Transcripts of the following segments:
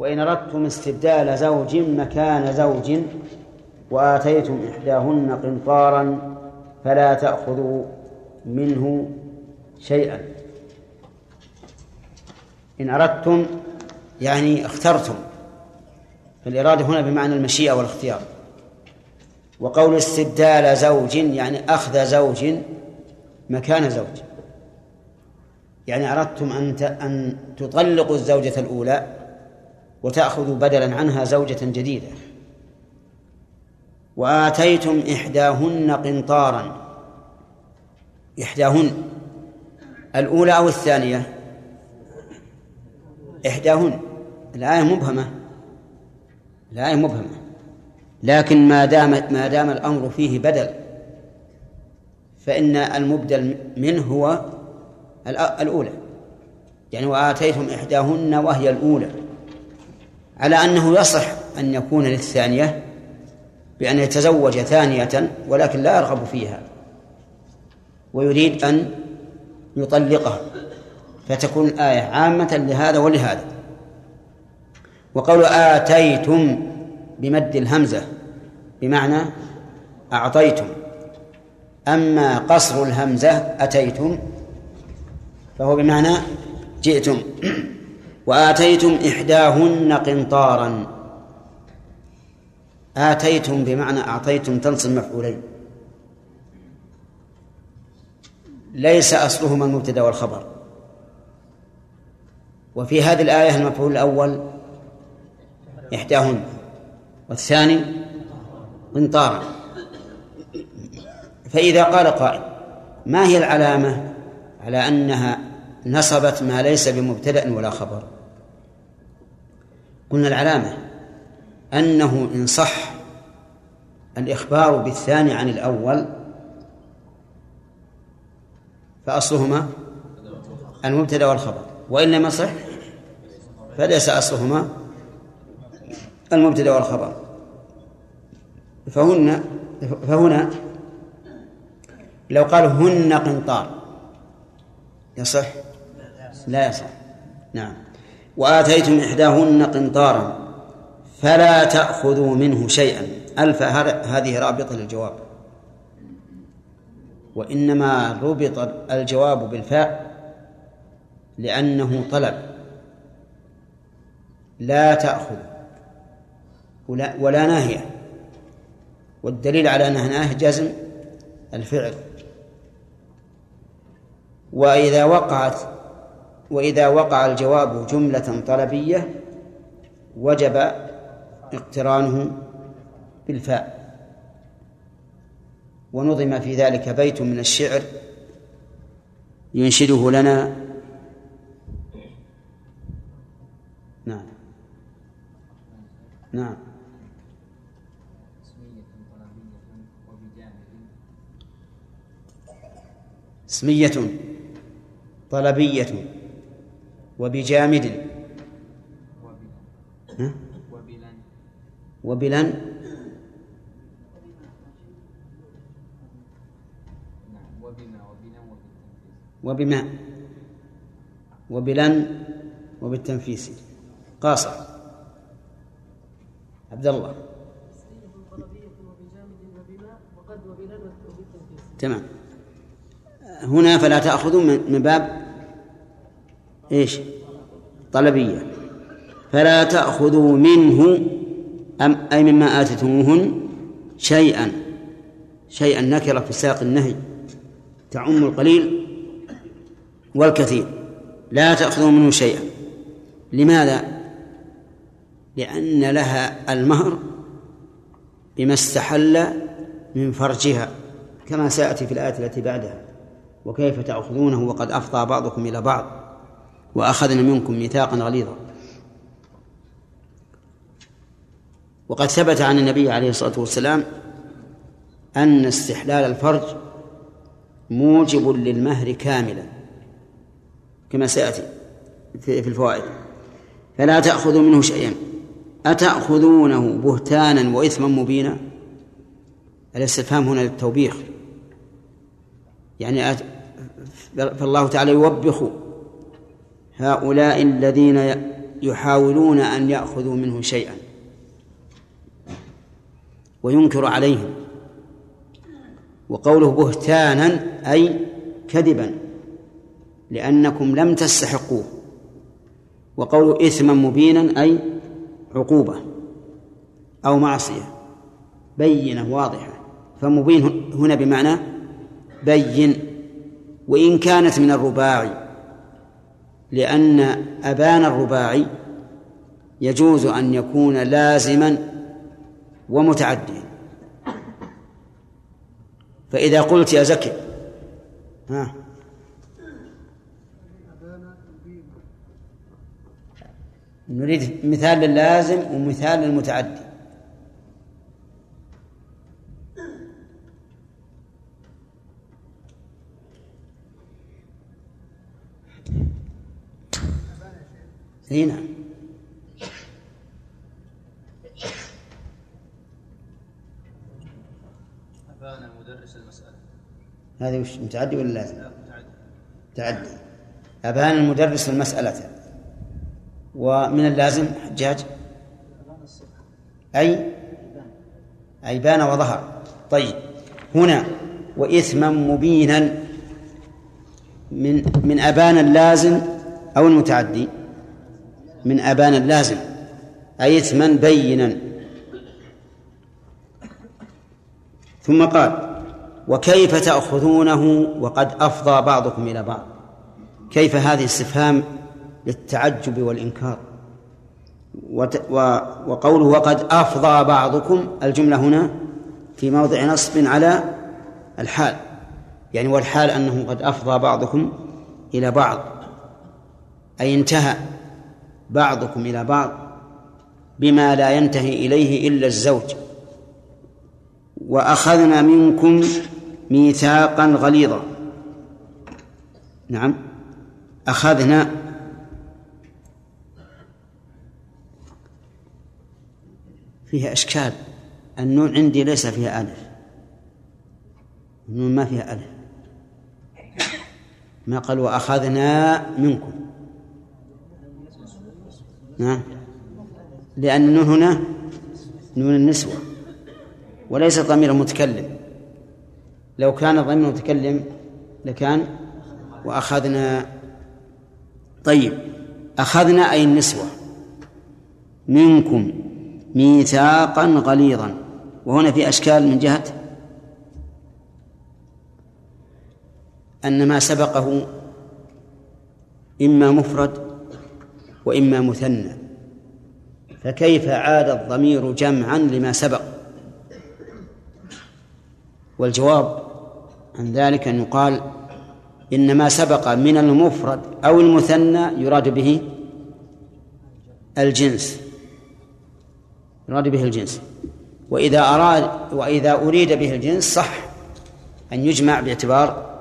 وإن أردتم استبدال زوج مكان زوج وآتيتم إحداهن قنطارا فلا تأخذوا منه شيئا. إن أردتم يعني اخترتم فالإرادة هنا بمعنى المشيئة والاختيار. وقول استبدال زوج يعني أخذ زوج مكان زوج. يعني أردتم أن أن تطلقوا الزوجة الأولى وتأخذوا بدلا عنها زوجة جديدة. وآتيتم إحداهن قنطارا. إحداهن. الأولى أو الثانية؟ إحداهن. الآية مبهمة. الآية مبهمة. لكن ما دام ما دام الأمر فيه بدل فإن المبدل منه هو الأولى. يعني وآتيتم إحداهن وهي الأولى. على أنه يصح أن يكون للثانية بأن يتزوج ثانية ولكن لا يرغب فيها ويريد أن يطلقها فتكون الآية عامة لهذا ولهذا. وقول آتيتم بمد الهمزة بمعنى أعطيتم أما قصر الهمزة أتيتم فهو بمعنى جئتم. وآتيتم إحداهن قنطارا. آتيتم بمعنى أعطيتم تنصب مفعولين ليس أصلهما المبتدأ والخبر. وفي هذه الآية المفعول الأول إحداهن والثاني قنطارا. فإذا قال قائل ما هي العلامة على أنها نصبت ما ليس بمبتدأ ولا خبر؟ قلنا العلامة أنه إن صح الإخبار بالثاني عن الأول فأصلهما المبتدأ والخبر وإن لم يصح فليس أصلهما المبتدأ والخبر. فهن فهنا لو قال هن قنطار يصح؟ لا يصح. نعم. وآتيتم إحداهن قنطارا فلا تأخذوا منه شيئا. ألف هذه رابطة للجواب. وإنما ربط الجواب بالفاء لأنه طلب. لا تأخذ ولا, ولا ناهية. والدليل على أنها ناهية جزم الفعل. وإذا وقعت وإذا وقع الجواب جملة طلبية وجب اقترانه بالفاء. ونظم في ذلك بيت من الشعر ينشده لنا. نعم. نعم. اسمية طلبية. وبجامد. وبلن. وبما. وبلن. وبالتنفيس. قاصر. عبد الله. تمام. هنا فلا تأخذوا من باب إيش؟ طلبية. فلا تأخذوا منه أم أي مما آتيتموهن شيئا. شيئا نكرة في ساق النهي. تعم القليل والكثير. لا تأخذوا منه شيئا. لماذا؟ لأن لها المهر بما استحل من فرجها كما سيأتي في الآية التي بعدها. وكيف تأخذونه وقد أفضى بعضكم إلى بعض. وأخذنا منكم ميثاقا غليظا. وقد ثبت عن النبي عليه الصلاة والسلام أن استحلال الفرج موجب للمهر كاملا كما سيأتي في الفوائد. فلا تأخذوا منه شيئا. أتأخذونه بهتانا وإثما مبينا؟ الاستفهام هنا للتوبيخ؟ يعني فالله تعالى يوبخ هؤلاء الذين يحاولون أن يأخذوا منه شيئا. وينكر عليهم. وقوله بهتانا أي كذبا. لأنكم لم تستحقوه. وقوله إثما مبينا أي عقوبة أو معصية. بينة واضحة. فمبين هنا بمعنى بين. وإن كانت من الرباعي لأن أبان الرباعي يجوز أن يكون لازما ومتعديا. فإذا قلت يا زكي ها. نريد مثال للازم ومثال للمتعدي. اي نعم أبان مدرس المسألة. هذه وش متعدي ولا لازم؟ لا متعدي. متعدي. أبان المدرس المسألة. ومن اللازم حجاج؟ أي؟ أي بان وظهر. طيب. هنا. وإثما مبينا. من من أبان اللازم أو المتعدي؟ من أبان اللازم. أي إثما بينا. ثم قال وكيف تأخذونه وقد أفضى بعضكم إلى بعض؟ كيف هذه استفهام للتعجب والإنكار؟ وقوله وقد أفضى بعضكم الجملة هنا في موضع نصب على الحال. يعني والحال أنه قد أفضى بعضكم إلى بعض. أي انتهى. بعضكم إلى بعض بما لا ينتهي إليه إلا الزوج وأخذنا منكم ميثاقا غليظا. نعم أخذنا. فيها إشكال النون عندي ليس فيها ألف. النون ما فيها ألف. ما قال وأخذنا منكم. نعم لأن النون هنا نون النسوة وليس ضمير متكلم. لو كان ضمير متكلم لكان وأخذنا طيب أخذنا أي النسوة منكم ميثاقا غليظا وهنا في أشكال من جهة أن ما سبقه إما مفرد وإما مثنى. فكيف عاد الضمير جمعا لما سبق؟ والجواب عن ذلك أن يقال إن ما سبق من المفرد أو المثنى يراد به الجنس. يراد به الجنس. وإذا أراد وإذا أريد به الجنس صح أن يجمع باعتبار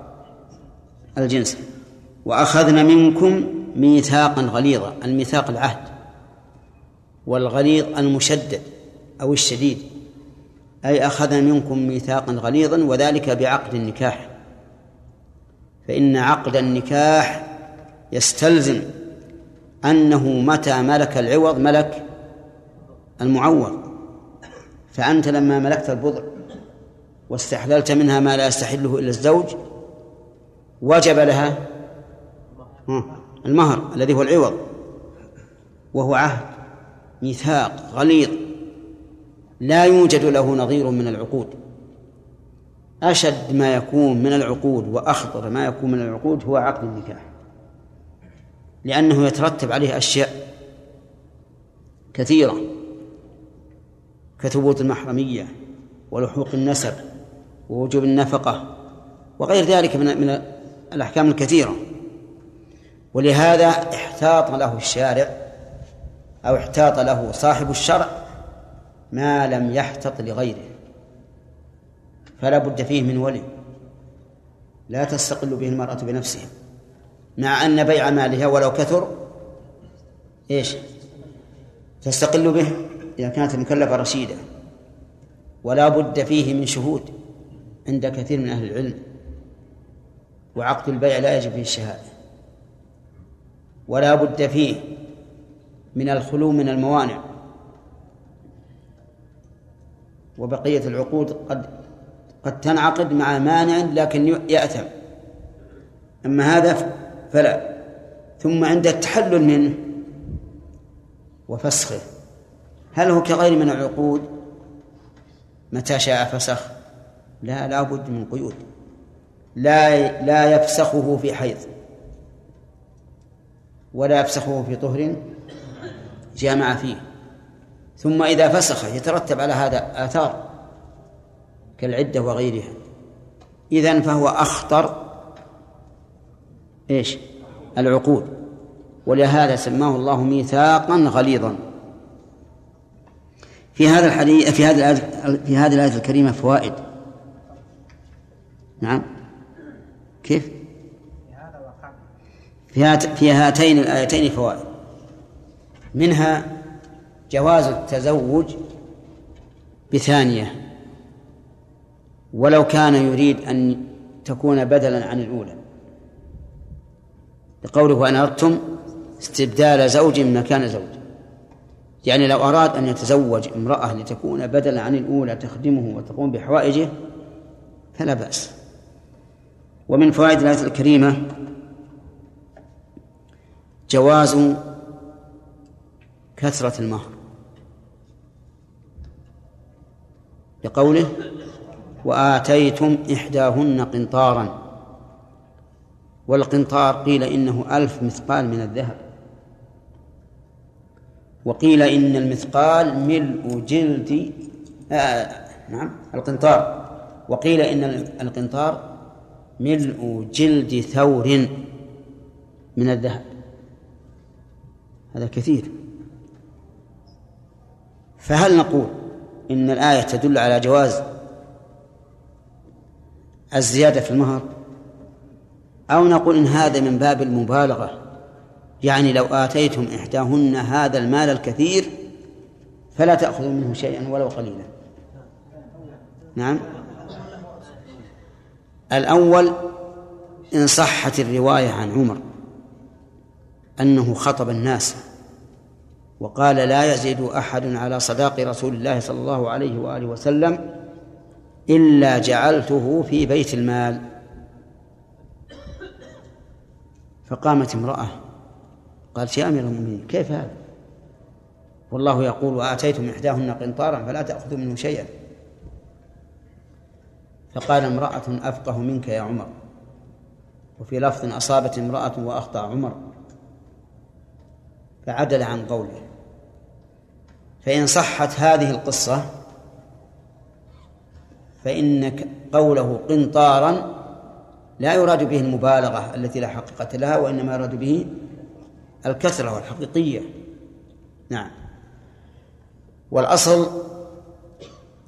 الجنس. وأخذنا منكم ميثاقا غليظا الميثاق العهد والغليظ المشدد أو الشديد. أي أخذنا منكم ميثاقا غليظا وذلك بعقد النكاح. فإن عقد النكاح يستلزم أنه متى ملك العوض ملك المعوض. فأنت لما ملكت البضع واستحللت منها ما لا يستحله إلا الزوج وجب لها المهر الذي هو العوض وهو عهد ميثاق غليظ. لا يوجد له نظير من العقود. أشد ما يكون من العقود وأخطر ما يكون من العقود هو عقد النكاح. لأنه يترتب عليه أشياء كثيرة كثبوت المحرمية ولحوق النسب ووجوب النفقة وغير ذلك من الأحكام الكثيرة. ولهذا احتاط له الشارع أو احتاط له صاحب الشرع ما لم يحتط لغيره. فلا بد فيه من ولي. لا تستقل به المرأة بنفسها. مع أن بيع مالها ولو كثر إيش؟ تستقل به إذا كانت المكلفة رشيدة. ولا بد فيه من شهود عند كثير من أهل العلم. وعقد البيع لا يجب فيه الشهادة. ولا بد فيه من الخلو من الموانع. وبقية العقود قد قد تنعقد مع مانع لكن يأتم. أما هذا فلا. ثم عند التحلل منه وفسخه. هل هو كغير من العقود؟ متى شاء فسخ؟ لا لا بد من قيود. لا لا يفسخه في حيض. ولا يفسخه في طهر جامع فيه. ثم إذا فسخ يترتب على هذا آثار كالعدة وغيرها. إذن فهو أخطر إيش؟ العقود ولهذا سماه الله ميثاقا غليظا. في هذا الحديث في هذه في هذه الآية الكريمة فوائد. نعم. كيف؟ في في هاتين الآيتين فوائد منها جواز التزوج بثانية. ولو كان يريد أن تكون بدلا عن الأولى. لقوله وأن أردتم استبدال زوج مكان زوج. يعني لو أراد أن يتزوج امرأة لتكون بدلا عن الأولى تخدمه وتقوم بحوائجه فلا بأس. ومن فوائد الآية الكريمة جواز كثرة المهر. لقوله وآتيتم إحداهن قنطارا. والقنطار قيل إنه ألف مثقال من الذهب. وقيل إن المثقال ملء جلد آه نعم القنطار. وقيل إن القنطار ملء جلد ثور من الذهب. هذا كثير. فهل نقول إن الآية تدل على جواز الزيادة في المهر؟ أو نقول إن هذا من باب المبالغة؟ يعني لو آتيتم إحداهن هذا المال الكثير فلا تأخذوا منه شيئا ولو قليلا. نعم. الأول إن صحت الرواية عن عمر. أنه خطب الناس وقال لا يزيد أحد على صداق رسول الله صلى الله عليه وآله وسلم إلا جعلته في بيت المال. فقامت امرأة قالت يا أمير المؤمنين كيف هذا؟ والله يقول وآتيتم إحداهن قنطارا فلا تأخذوا منه شيئا. فقال امرأة أفقه منك يا عمر. وفي لفظ أصابت امرأة وأخطأ عمر. فعدل عن قوله. فإن صحت هذه القصة فإن قوله قنطارا لا يراد به المبالغة التي لا حقيقة لها وإنما يراد به الكثرة والحقيقية. نعم. والأصل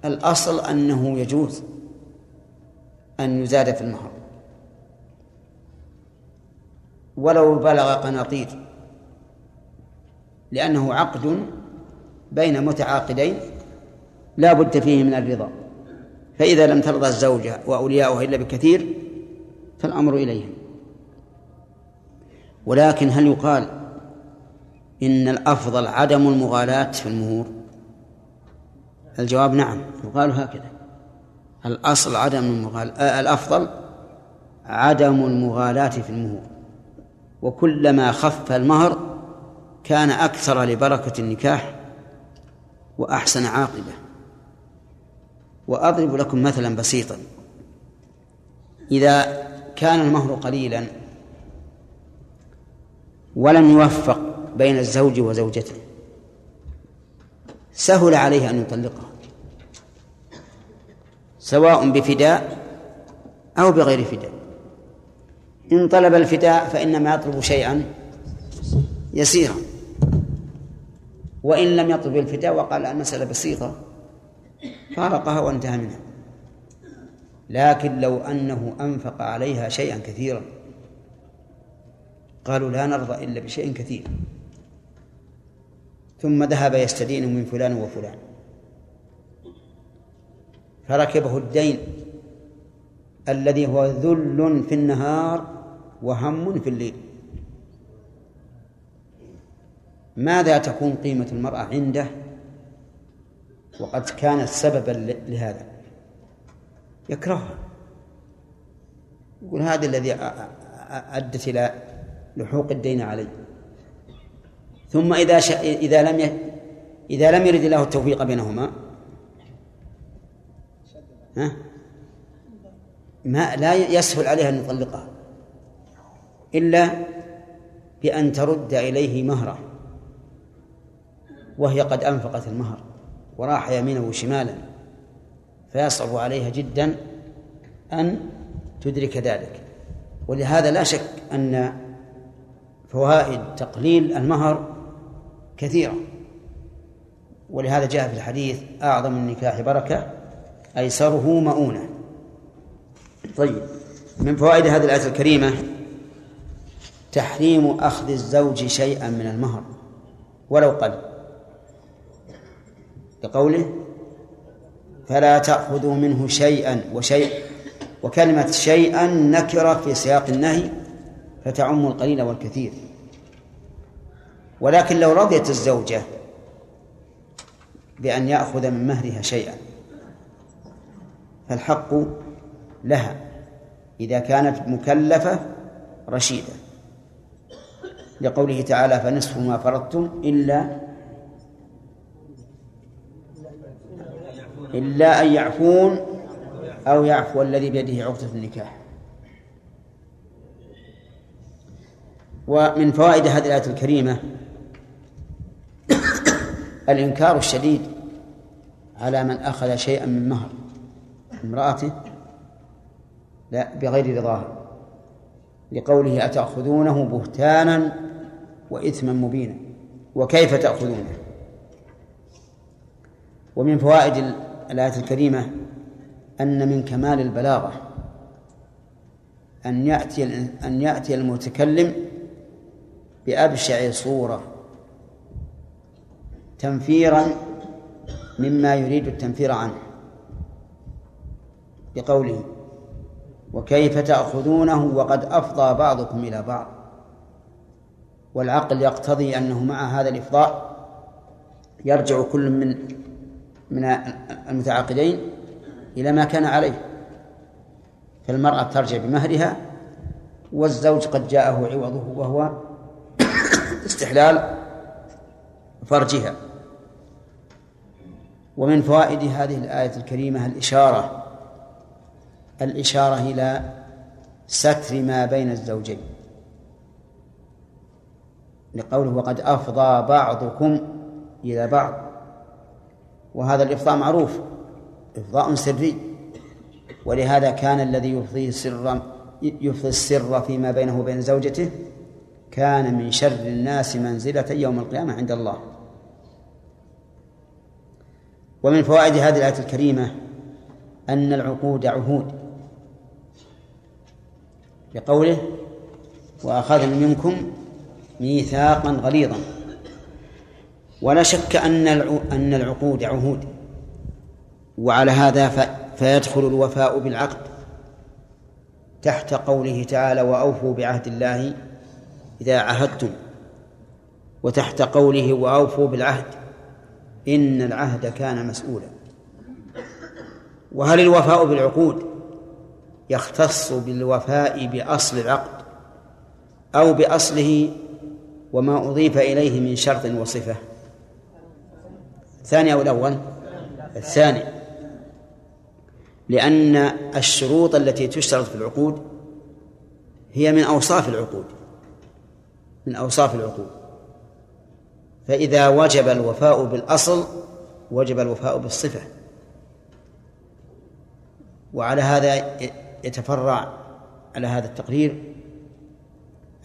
الأصل أنه يجوز أن يزاد في المهر ولو بلغ قناطير. لأنه عقد بين متعاقدين لا بد فيه من الرضا. فإذا لم ترضى الزوجة وأولياؤها إلا بكثير فالأمر إليهم. ولكن هل يقال إن الأفضل عدم المغالاة في المهور؟ الجواب نعم يقال هكذا. الأصل عدم المغالاة الأفضل عدم المغالاة في المهور. وكلما خف المهر كان أكثر لبركة النكاح وأحسن عاقبة. وأضرب لكم مثلا بسيطا. إذا كان المهر قليلا ولم يوفق بين الزوج وزوجته سهل عليه أن يطلقها سواء بفداء أو بغير فداء. إن طلب الفداء فإنما يطلب شيئا يسيرا. وإن لم يطلب الفداء وقال المسألة بسيطة. فارقها وانتهى منها. لكن لو أنه أنفق عليها شيئا كثيرا قالوا لا نرضى إلا بشيء كثير. ثم ذهب يستدين من فلان وفلان. فركبه الدين الذي هو ذل في النهار وهم في الليل. ماذا تكون قيمة المرأة عنده؟ وقد كانت سببا لهذا. يكرهها. يقول هذا الذي أدت إلى لحوق الدين علي. ثم إذا ش... إذا لم ي... إذا لم يرد الله التوفيق بينهما ها؟ ما لا يسهل عليها أن يطلقها. إلا بأن ترد إليه مهرة. وهي قد أنفقت المهر وراح يمينا وشمالا فيصعب عليها جدا أن تدرك ذلك. ولهذا لا شك أن فوائد تقليل المهر كثيرة. ولهذا جاء في الحديث أعظم النكاح بركة أيسره مؤونة. طيب من فوائد هذه الآية الكريمة تحريم أخذ الزوج شيئا من المهر ولو قل. لقوله فلا تأخذوا منه شيئا وشيء وكلمة شيئا نكرة في سياق النهي فتعم القليل والكثير. ولكن لو رضيت الزوجة بأن يأخذ من مهرها شيئا فالحق لها إذا كانت مكلفة رشيدة. لقوله تعالى فنصف ما فرضتم إلا إلا أن يعفون أو يعفو الذي بيده عقدة النكاح. ومن فوائد هذه الآية الكريمة الإنكار الشديد على من أخذ شيئا من مهر امرأته لا بغير رضاها لقوله أتأخذونه بهتانا وإثما مبينا وكيف تأخذونه؟ ومن فوائد الآية الكريمة أن من كمال البلاغة أن يأتي أن يأتي المتكلم بأبشع صورة تنفيرا مما يريد التنفير عنه بقوله وكيف تأخذونه وقد أفضى بعضكم إلى بعض والعقل يقتضي أنه مع هذا الإفضاء يرجع كل من من المتعاقدين إلى ما كان عليه فالمرأة ترجع بمهرها والزوج قد جاءه عوضه وهو استحلال فرجها. ومن فوائد هذه الآية الكريمة الإشارة الإشارة إلى ستر ما بين الزوجين. لقوله وقد أفضى بعضكم إلى بعض. وهذا الإفضاء معروف. إفضاء سري. ولهذا كان الذي يفضي سرا يفضي السر فيما بينه وبين زوجته كان من شر الناس منزلة يوم القيامة عند الله. ومن فوائد هذه الآية الكريمة أن العقود عهود. لقوله وأخذنا منكم ميثاقا غليظا. ولا شك أن أن العقود عهود. وعلى هذا فيدخل الوفاء بالعقد تحت قوله تعالى وأوفوا بعهد الله إذا عهدتم وتحت قوله وأوفوا بالعهد إن العهد كان مسؤولا. وهل الوفاء بالعقود يختص بالوفاء بأصل العقد أو بأصله وما أضيف إليه من شرط وصفة؟ الثاني أو الأول؟ الثاني. لأن الشروط التي تشترط في العقود هي من أوصاف العقود. من أوصاف العقود. فإذا وجب الوفاء بالأصل وجب الوفاء بالصفة. وعلى هذا يتفرع على هذا التقرير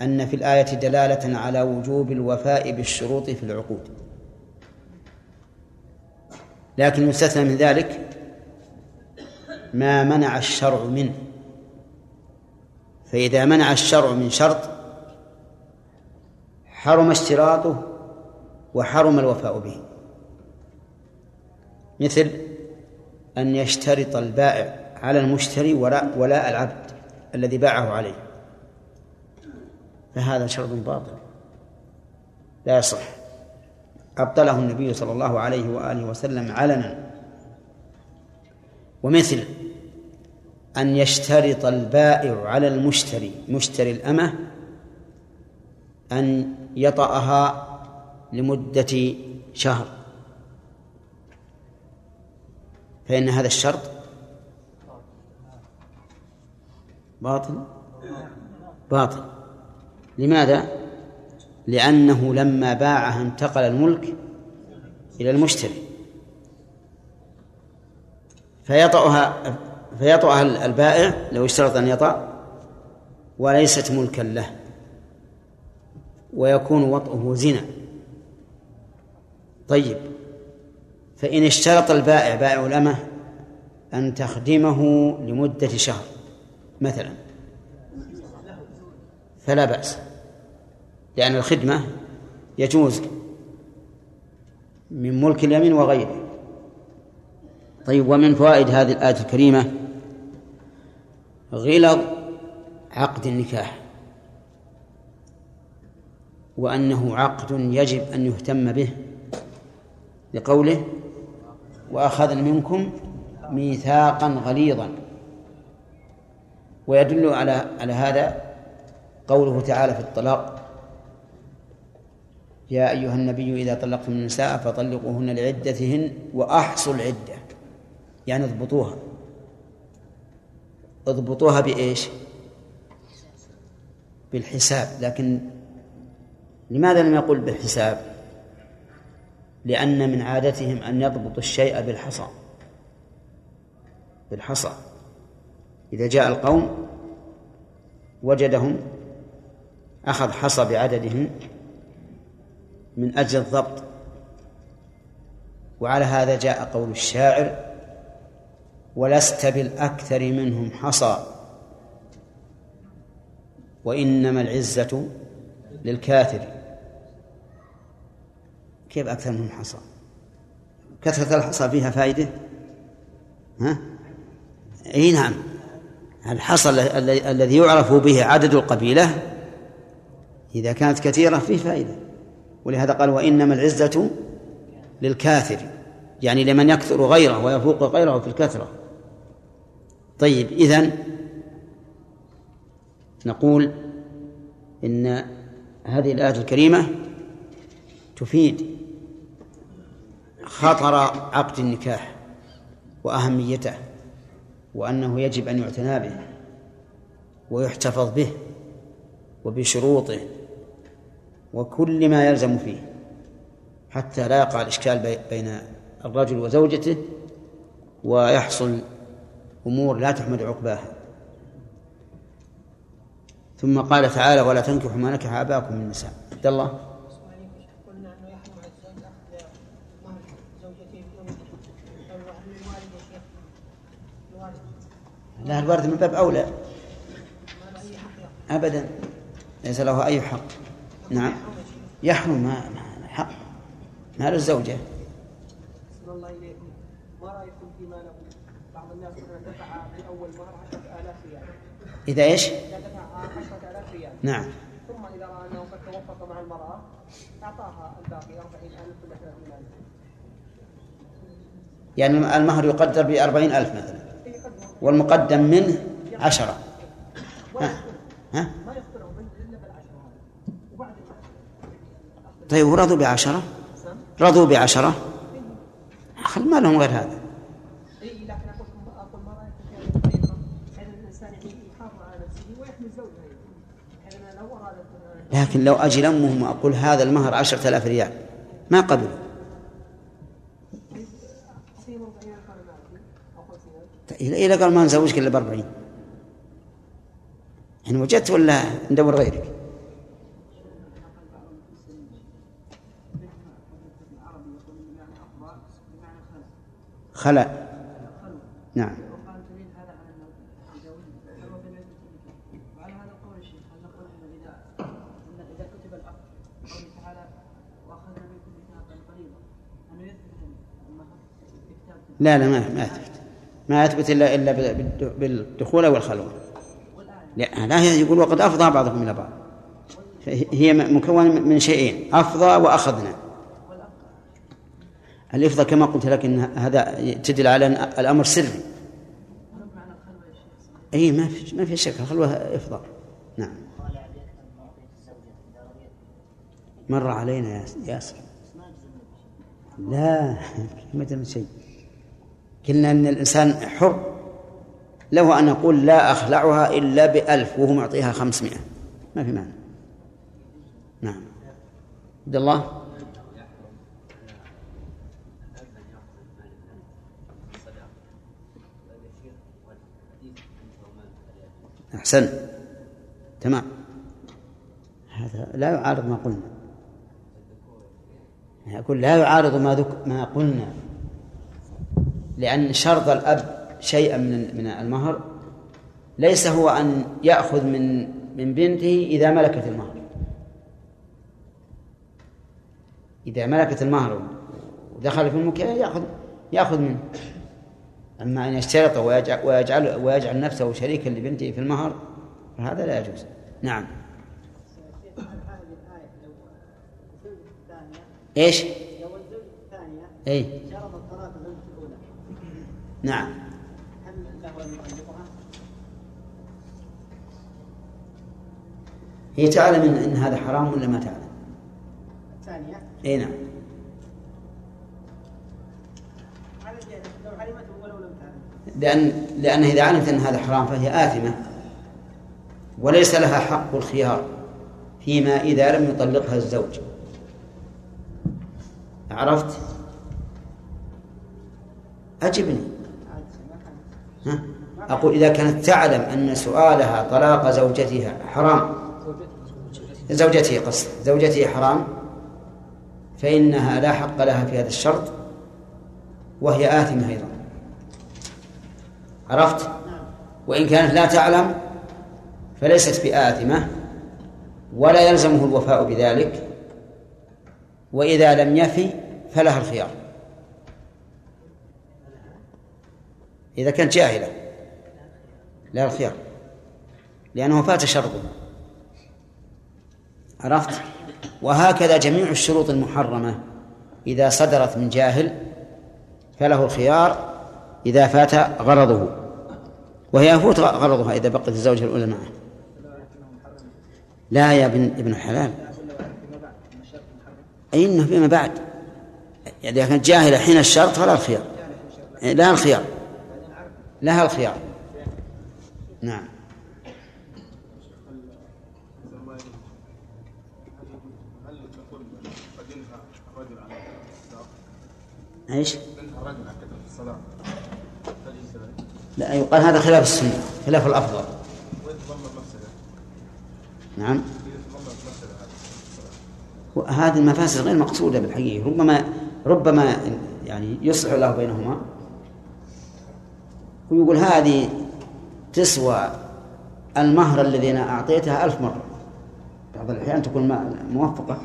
أن في الآية دلالة على وجوب الوفاء بالشروط في العقود. لكن يستثنى من ذلك ما منع الشرع منه. فإذا منع الشرع من شرط حرم اشتراطه وحرم الوفاء به. مثل أن يشترط البائع على المشتري ولاء, ولاء العبد الذي باعه عليه. فهذا شرط باطل. لا يصح. أبطله النبي صلى الله عليه وآله وسلم علنا. ومثل أن يشترط البائع على المشتري مشتري الأمة أن يطأها لمدة شهر. فإن هذا الشرط باطل؟ باطل. لماذا؟ لأنه لما باعها انتقل الملك إلى المشتري. فيطأها فيطأها البائع لو اشترط أن يطأ وليست ملكا له ويكون وطئه زنا. طيب فإن اشترط البائع بائع الأمة أن تخدمه لمدة شهر مثلا فلا بأس. لأن الخدمة يجوز من ملك اليمين وغيره. طيب ومن فوائد هذه الآية الكريمة غلظ عقد النكاح وأنه عقد يجب أن يهتم به لقوله وأخذن منكم ميثاقا غليظا. ويدل على على هذا قوله تعالى في الطلاق يا أيها النبي إذا طلقتم النساء فطلقوهن لعدتهن وأحصوا العدة. يعني اضبطوها. اضبطوها بإيش؟ بالحساب. لكن لماذا لم يقل بالحساب؟ لأن من عادتهم أن يضبطوا الشيء بالحصى. بالحصى. إذا جاء القوم وجدهم أخذ حصى بعددهم من أجل الضبط. وعلى هذا جاء قول الشاعر ولست بالأكثر منهم حصى. وإنما العزة للكاثر كيف أكثر منهم حصى؟ كثرة الحصى فيها فائدة؟ ها؟ أي نعم. الحصى الذي يعرف به عدد القبيلة إذا كانت كثيرة فيه فائدة. ولهذا قال وإنما العزة للكاثر يعني لمن يكثر غيره ويفوق غيره في الكثرة. طيب إذن نقول إن هذه الآية الكريمة تفيد خطر عقد النكاح وأهميته وأنه يجب أن يعتنى به ويحتفظ به وبشروطه وكل ما يلزم فيه حتى لا يقع الإشكال بين الرجل وزوجته ويحصل أمور لا تحمد عقباها. ثم قال تعالى ولا تنكحوا ما نكح آباءكم من النساء. عبد الله؟ لا الوارث من باب أولى. أبدا ليس له أي حق. نعم يحرم ما حق مال الزوجة الله إليكم ما رأيكم فيما له بعض الناس دفع في أول مهر 10000 ريال إذا إيش؟ إذا دفع 10000 ريال نعم ثم إذا رأى أنه قد توفق مع المرأة أعطاها الباقي 40000 ولا 30000 يعني المهر يقدر ب 40000 مثلا والمقدم منه عشرة ها؟ ها؟ طيب ورضوا بعشرة؟ رضوا بعشرة؟ خل ما لهم غير هذا. لكن لو أجي أمهم وأقول هذا المهر عشرة آلاف ريال. ما قبلوا إذا قال ما نزوجك إلا بأربعين. إن وجدت ولا ندور غيرك؟ خلأ. نعم. لا لا ما ما يثبت ما يثبت الا إلا بالدخول أو الخلوة. لا لا يقول وقد أفضى بعضكم إلى بعض. هي مكونة من شيئين أفضى وأخذنا. الإفضاء كما قلت لك إن هذا تدل على الأمر سري. أي ما في ما في شك الخلوة إفضاء نعم. مر علينا يا ياسر. لا ما شيء. قلنا أن الإنسان حر. له أن يقول لا أخلعها إلا بألف وهو معطيها خمسمائة. ما في معنى. نعم. عبد الله؟ أحسن. تمام. هذا لا يعارض ما قلنا. يقول لا يعارض ما ذك ما قلنا. لأن شرط الأب شيئا من من المهر. ليس هو أن يأخذ من من بنته إذا ملكت المهر. إذا ملكت المهر ودخل في المكان يأخذ يأخذ منه. أما أن يشترط ويجعل, ويجعل, ويجعل نفسه شريكا لبنته في المهر فهذا لا يجوز نعم إيش؟ لو الزوجة الثانية إي شرط الطلاق الزوجة الأولى نعم هل له أن يطلقها؟ هي تعلم إن هذا حرام ولا ما تعلم؟ الثانية إي نعم لأن لأن إذا علمت أن هذا حرام فهي آثمة. وليس لها حق الخيار فيما إذا لم يطلقها الزوج. عرفت؟ أجبني. ها؟ أقول إذا كانت تعلم أن سؤالها طلاق زوجتها حرام. زوجته قصد. زوجته حرام. فإنها لا حق لها في هذا الشرط. وهي آثمة أيضا. عرفت؟ وإن كانت لا تعلم فليست بآثمة ولا يلزمه الوفاء بذلك وإذا لم يفي فلها الخيار. إذا كانت جاهلة لا الخيار لأنه فات شرطه عرفت؟ وهكذا جميع الشروط المحرمة إذا صدرت من جاهل فله الخيار إذا فات غرضه وهي يفوت غرضها إذا بقت الزوجة الأولى معه. لا يا ابن ابن الحلال أي إنه فيما بعد. يعني إذا كانت جاهلة حين الشرط فلا الخيار. لها الخيار. لها الخيار. نعم. إيش؟ لا يقال هذا خلاف السنة خلاف الأفضل. نعم. هذه المفاسد غير مقصودة بالحقيقة ربما ربما يعني يصلح له بينهما. ويقول هذه تسوى المهر الذي أنا أعطيتها ألف مرة. بعض الأحيان تكون موفقة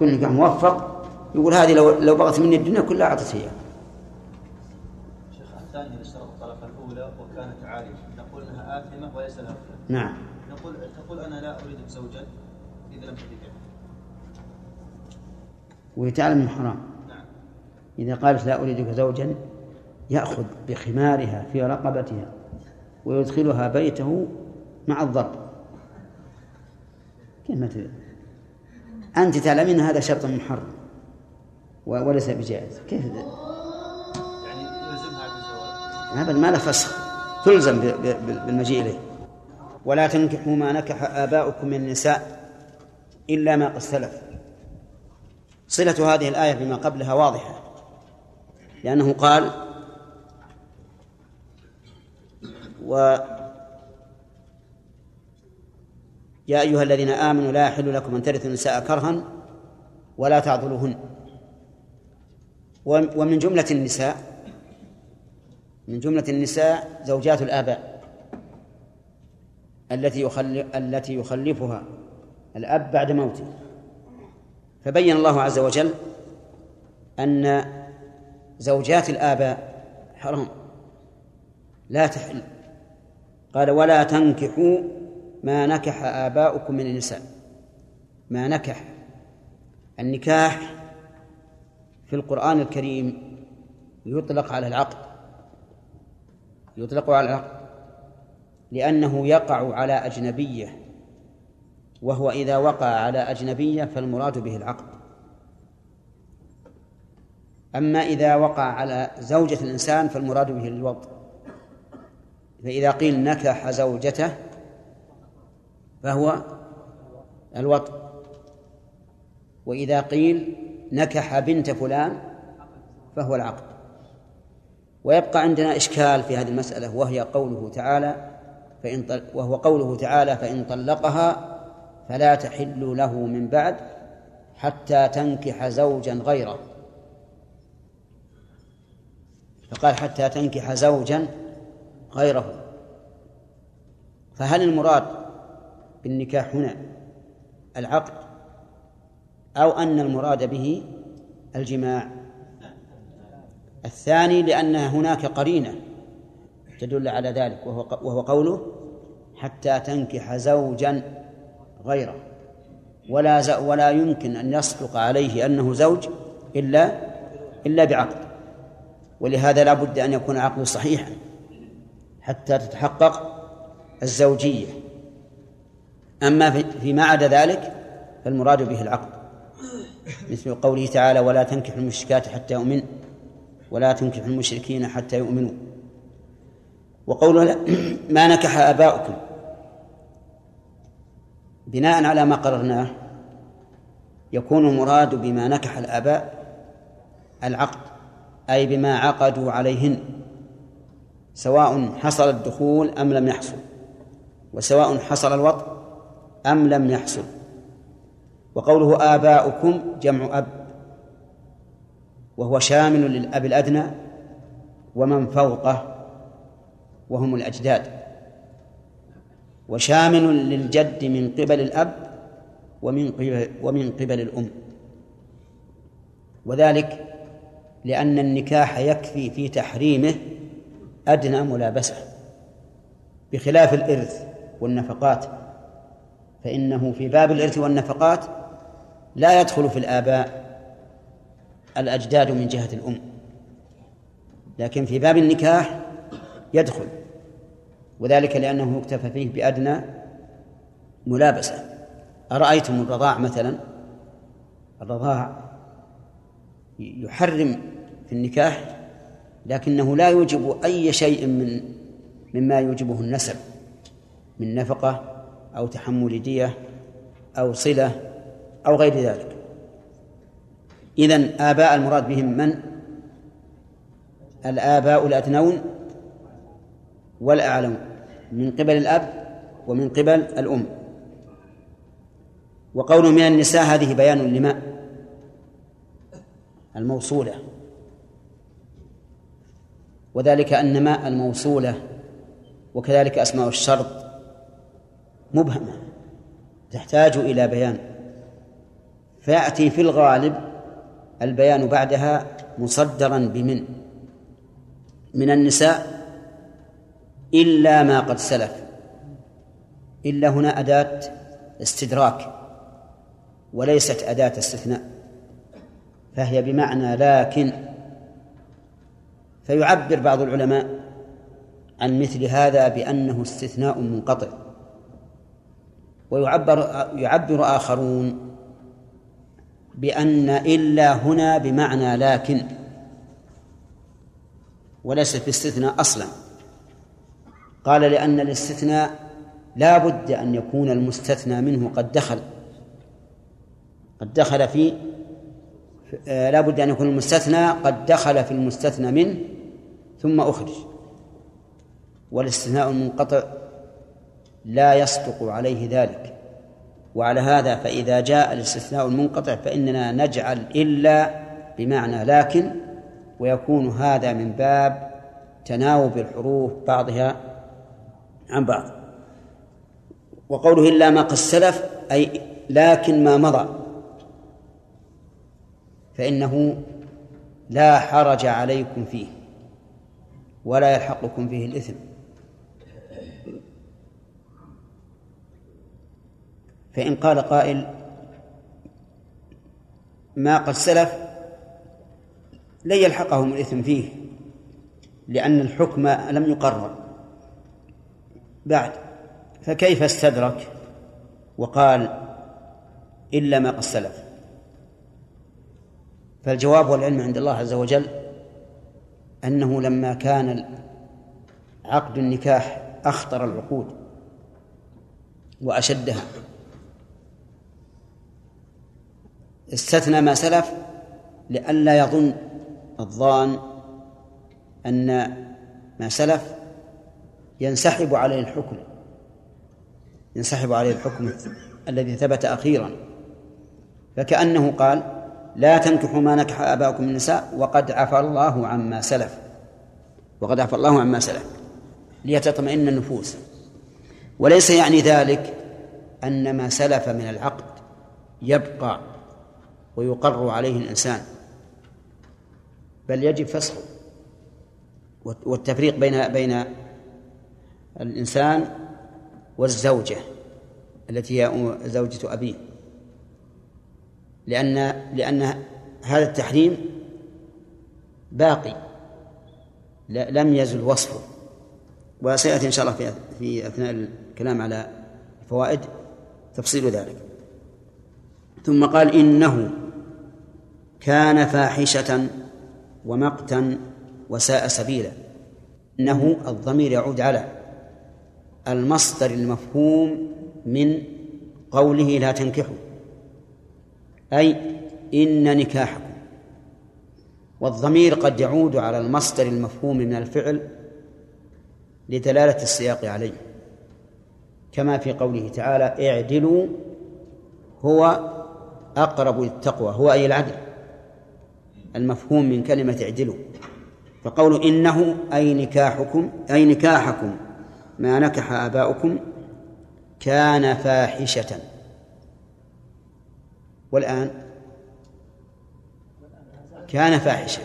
نكاح موفق يقول هذه لو لو بغت مني الدنيا كلها أعطيتها إياها شيخ الثاني إذا اشترط الطرف الأولى وكانت عارية نقول أنها نعم. نقول تقول أنا لا أريدك زوجا إذا لم تفي وهي تعلم إنه حرام. نعم. إذا قالت لا أريدك زوجا يأخذ بخمارها في رقبتها ويدخلها بيته مع الضرب. تريد أنت تعلمين هذا شرط محرم وليس بجائز. كيف؟ يعني يلزمها بالزواج. أبدا ما له فسخ. تلزم بالمجيء إليه. ولا تنكحوا ما نكح آباؤكم من النساء إلا ما قد سلف. صلة هذه الآية بما قبلها واضحة لأنه قال و يا أيها الذين آمنوا لا يحل لكم أن ترثوا النساء كرها ولا تعضلوهن. ومن جملة النساء من جملة النساء زوجات الآباء. التي يخلف التي يخلفها الأب بعد موته. فبين الله عز وجل أن زوجات الآباء حرام لا تحل. قال ولا تنكحوا ما نكح آباؤكم من النساء. ما نكح. النكاح في القرآن الكريم يطلق على العقد يطلق على العقد. لأنه يقع على أجنبية وهو إذا وقع على أجنبية فالمراد به العقد. أما إذا وقع على زوجة الإنسان فالمراد به الوضع فإذا قيل نكح زوجته فهو الوطء وإذا قيل نكح بنت فلان فهو العقد. ويبقى عندنا إشكال في هذه المسألة وهي قوله تعالى فإن وهو قوله تعالى فإن طلقها فلا تحل له من بعد حتى تنكح زوجا غيره. فقال حتى تنكح زوجا غيره. فهل المراد بالنكاح هنا العقد أو أن المراد به الجماع؟ الثاني لأن هناك قرينة تدل على ذلك وهو وهو قوله حتى تنكح زوجا غيره. ولا ولا يمكن أن يصدق عليه أنه زوج إلا إلا بعقد. ولهذا لا بد أن يكون عقد صحيحا حتى تتحقق الزوجية. أما فيما عدا ذلك فالمراد به العقد. مثل قوله تعالى ولا تنكحوا المشركات حتى يؤمن ولا تنكحوا المشركين حتى يؤمنوا. وقوله ما نكح آباؤكم. بناء على ما قررناه يكون المراد بما نكح الآباء العقد أي بما عقدوا عليهن سواء حصل الدخول أم لم يحصل وسواء حصل الوطء أم لم يحصل. وقوله آباؤكم جمع أب وهو شامل للأب الأدنى ومن فوقه وهم الأجداد. وشامل للجد من قبل الأب ومن قبل ومن قبل الأم. وذلك لأن النكاح يكفي في تحريمه أدنى ملابسة. بخلاف الإرث والنفقات فإنه في باب الإرث والنفقات لا يدخل في الآباء الأجداد من جهة الأم. لكن في باب النكاح يدخل. وذلك لأنه يكتفى فيه بأدنى ملابسة. أرأيتم الرضاع مثلا؟ الرضاع يحرم في النكاح لكنه لا يوجب أي شيء من مما يوجبه النسب من نفقة أو تحمل دية أو صلة أو غير ذلك. إذن آباء المراد بهم من؟ الآباء الأدنون والأعلون. من قبل الأب ومن قبل الأم. وقول من النساء هذه بيان لما؟ الموصولة. وذلك أن ما الموصولة وكذلك أسماء الشرط مبهمة تحتاج إلى بيان. فيأتي في الغالب البيان بعدها مصدرا بمن؟ من النساء إلا ما قد سلف. إلا هنا أداة استدراك وليست أداة استثناء فهي بمعنى لكن. فيعبر بعض العلماء عن مثل هذا بأنه استثناء منقطع ويعبر يعبر آخرون بأن إلا هنا بمعنى لكن وليست باستثناء أصلا. قال لأن الاستثناء لا بد أن يكون المستثنى منه قد دخل. قد دخل في لا بد أن يكون المستثنى قد دخل في المستثنى منه ثم أخرج. والاستثناء المنقطع لا يصدق عليه ذلك. وعلى هذا فإذا جاء الاستثناء المنقطع فإننا نجعل إلا بمعنى لكن ويكون هذا من باب تناوب الحروف بعضها عن بعض. وقوله إلا ما قد سلف أي لكن ما مضى. فإنه لا حرج عليكم فيه ولا يلحقكم فيه الإثم. فإن قال قائل ما قد سلف لن يلحقهم الإثم فيه لأن الحكم لم يقرر. بعد. فكيف استدرك؟ وقال إلا ما قد سلف. فالجواب والعلم عند الله عز وجل أنه لما كان عقد النكاح أخطر العقود وأشدها. استثنى ما سلف لئلا يظن الظان أن ما سلف ينسحب عليه الحكم. ينسحب عليه الحكم الذي ثبت أخيرا. فكأنه قال لا تنكحوا ما نكح آباؤكم النساء وقد عفى الله عما سلف. وقد عفى الله عما سلف. ليتطمئن النفوس. وليس يعني ذلك أن ما سلف من العقد يبقى ويقر عليه الإنسان. بل يجب فسخه. والتفريق بين بين الإنسان والزوجة التي هي زوجة أبيه. لأن لأن هذا التحريم باقي. لم يزل وصفه. وسيأتي إن شاء الله في في أثناء الكلام على الفوائد تفصيل ذلك. ثم قال إنه كان فاحشة ومقتا وساء سبيلا. إنه الضمير يعود على المصدر المفهوم من قوله لا تنكحوا. أي إن نكاحكم. والضمير قد يعود على المصدر المفهوم من الفعل لدلالة السياق عليه. كما في قوله تعالى اعدلوا هو أقرب للتقوى هو أي العدل. المفهوم من كلمة اعدلوا. فقول إنه أي نكاحكم أي نكاحكم ما نكح آباؤكم كان فاحشة. والآن؟ كان فاحشة.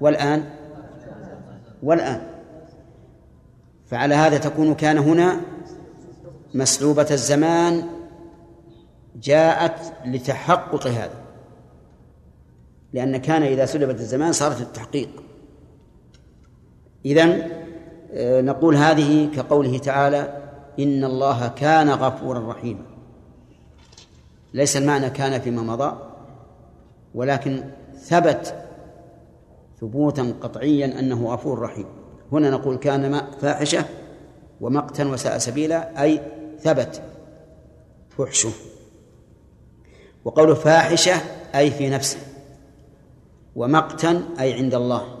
والآن؟ والآن. فعلى هذا تكون كان هنا مسلوبة الزمان جاءت لتحقق هذا. لأن كان إذا سلبت الزمان صارت التحقيق. إذن نقول هذه كقوله تعالى إن الله كان غفورا رحيما. ليس المعنى كان فيما مضى ولكن ثبت ثبوتا قطعيا أنه غفور رحيم. هنا نقول كان فاحشة ومقتا وساء سبيلا أي ثبت فحشه. وقول فاحشة أي في نفسه. ومقتا أي عند الله.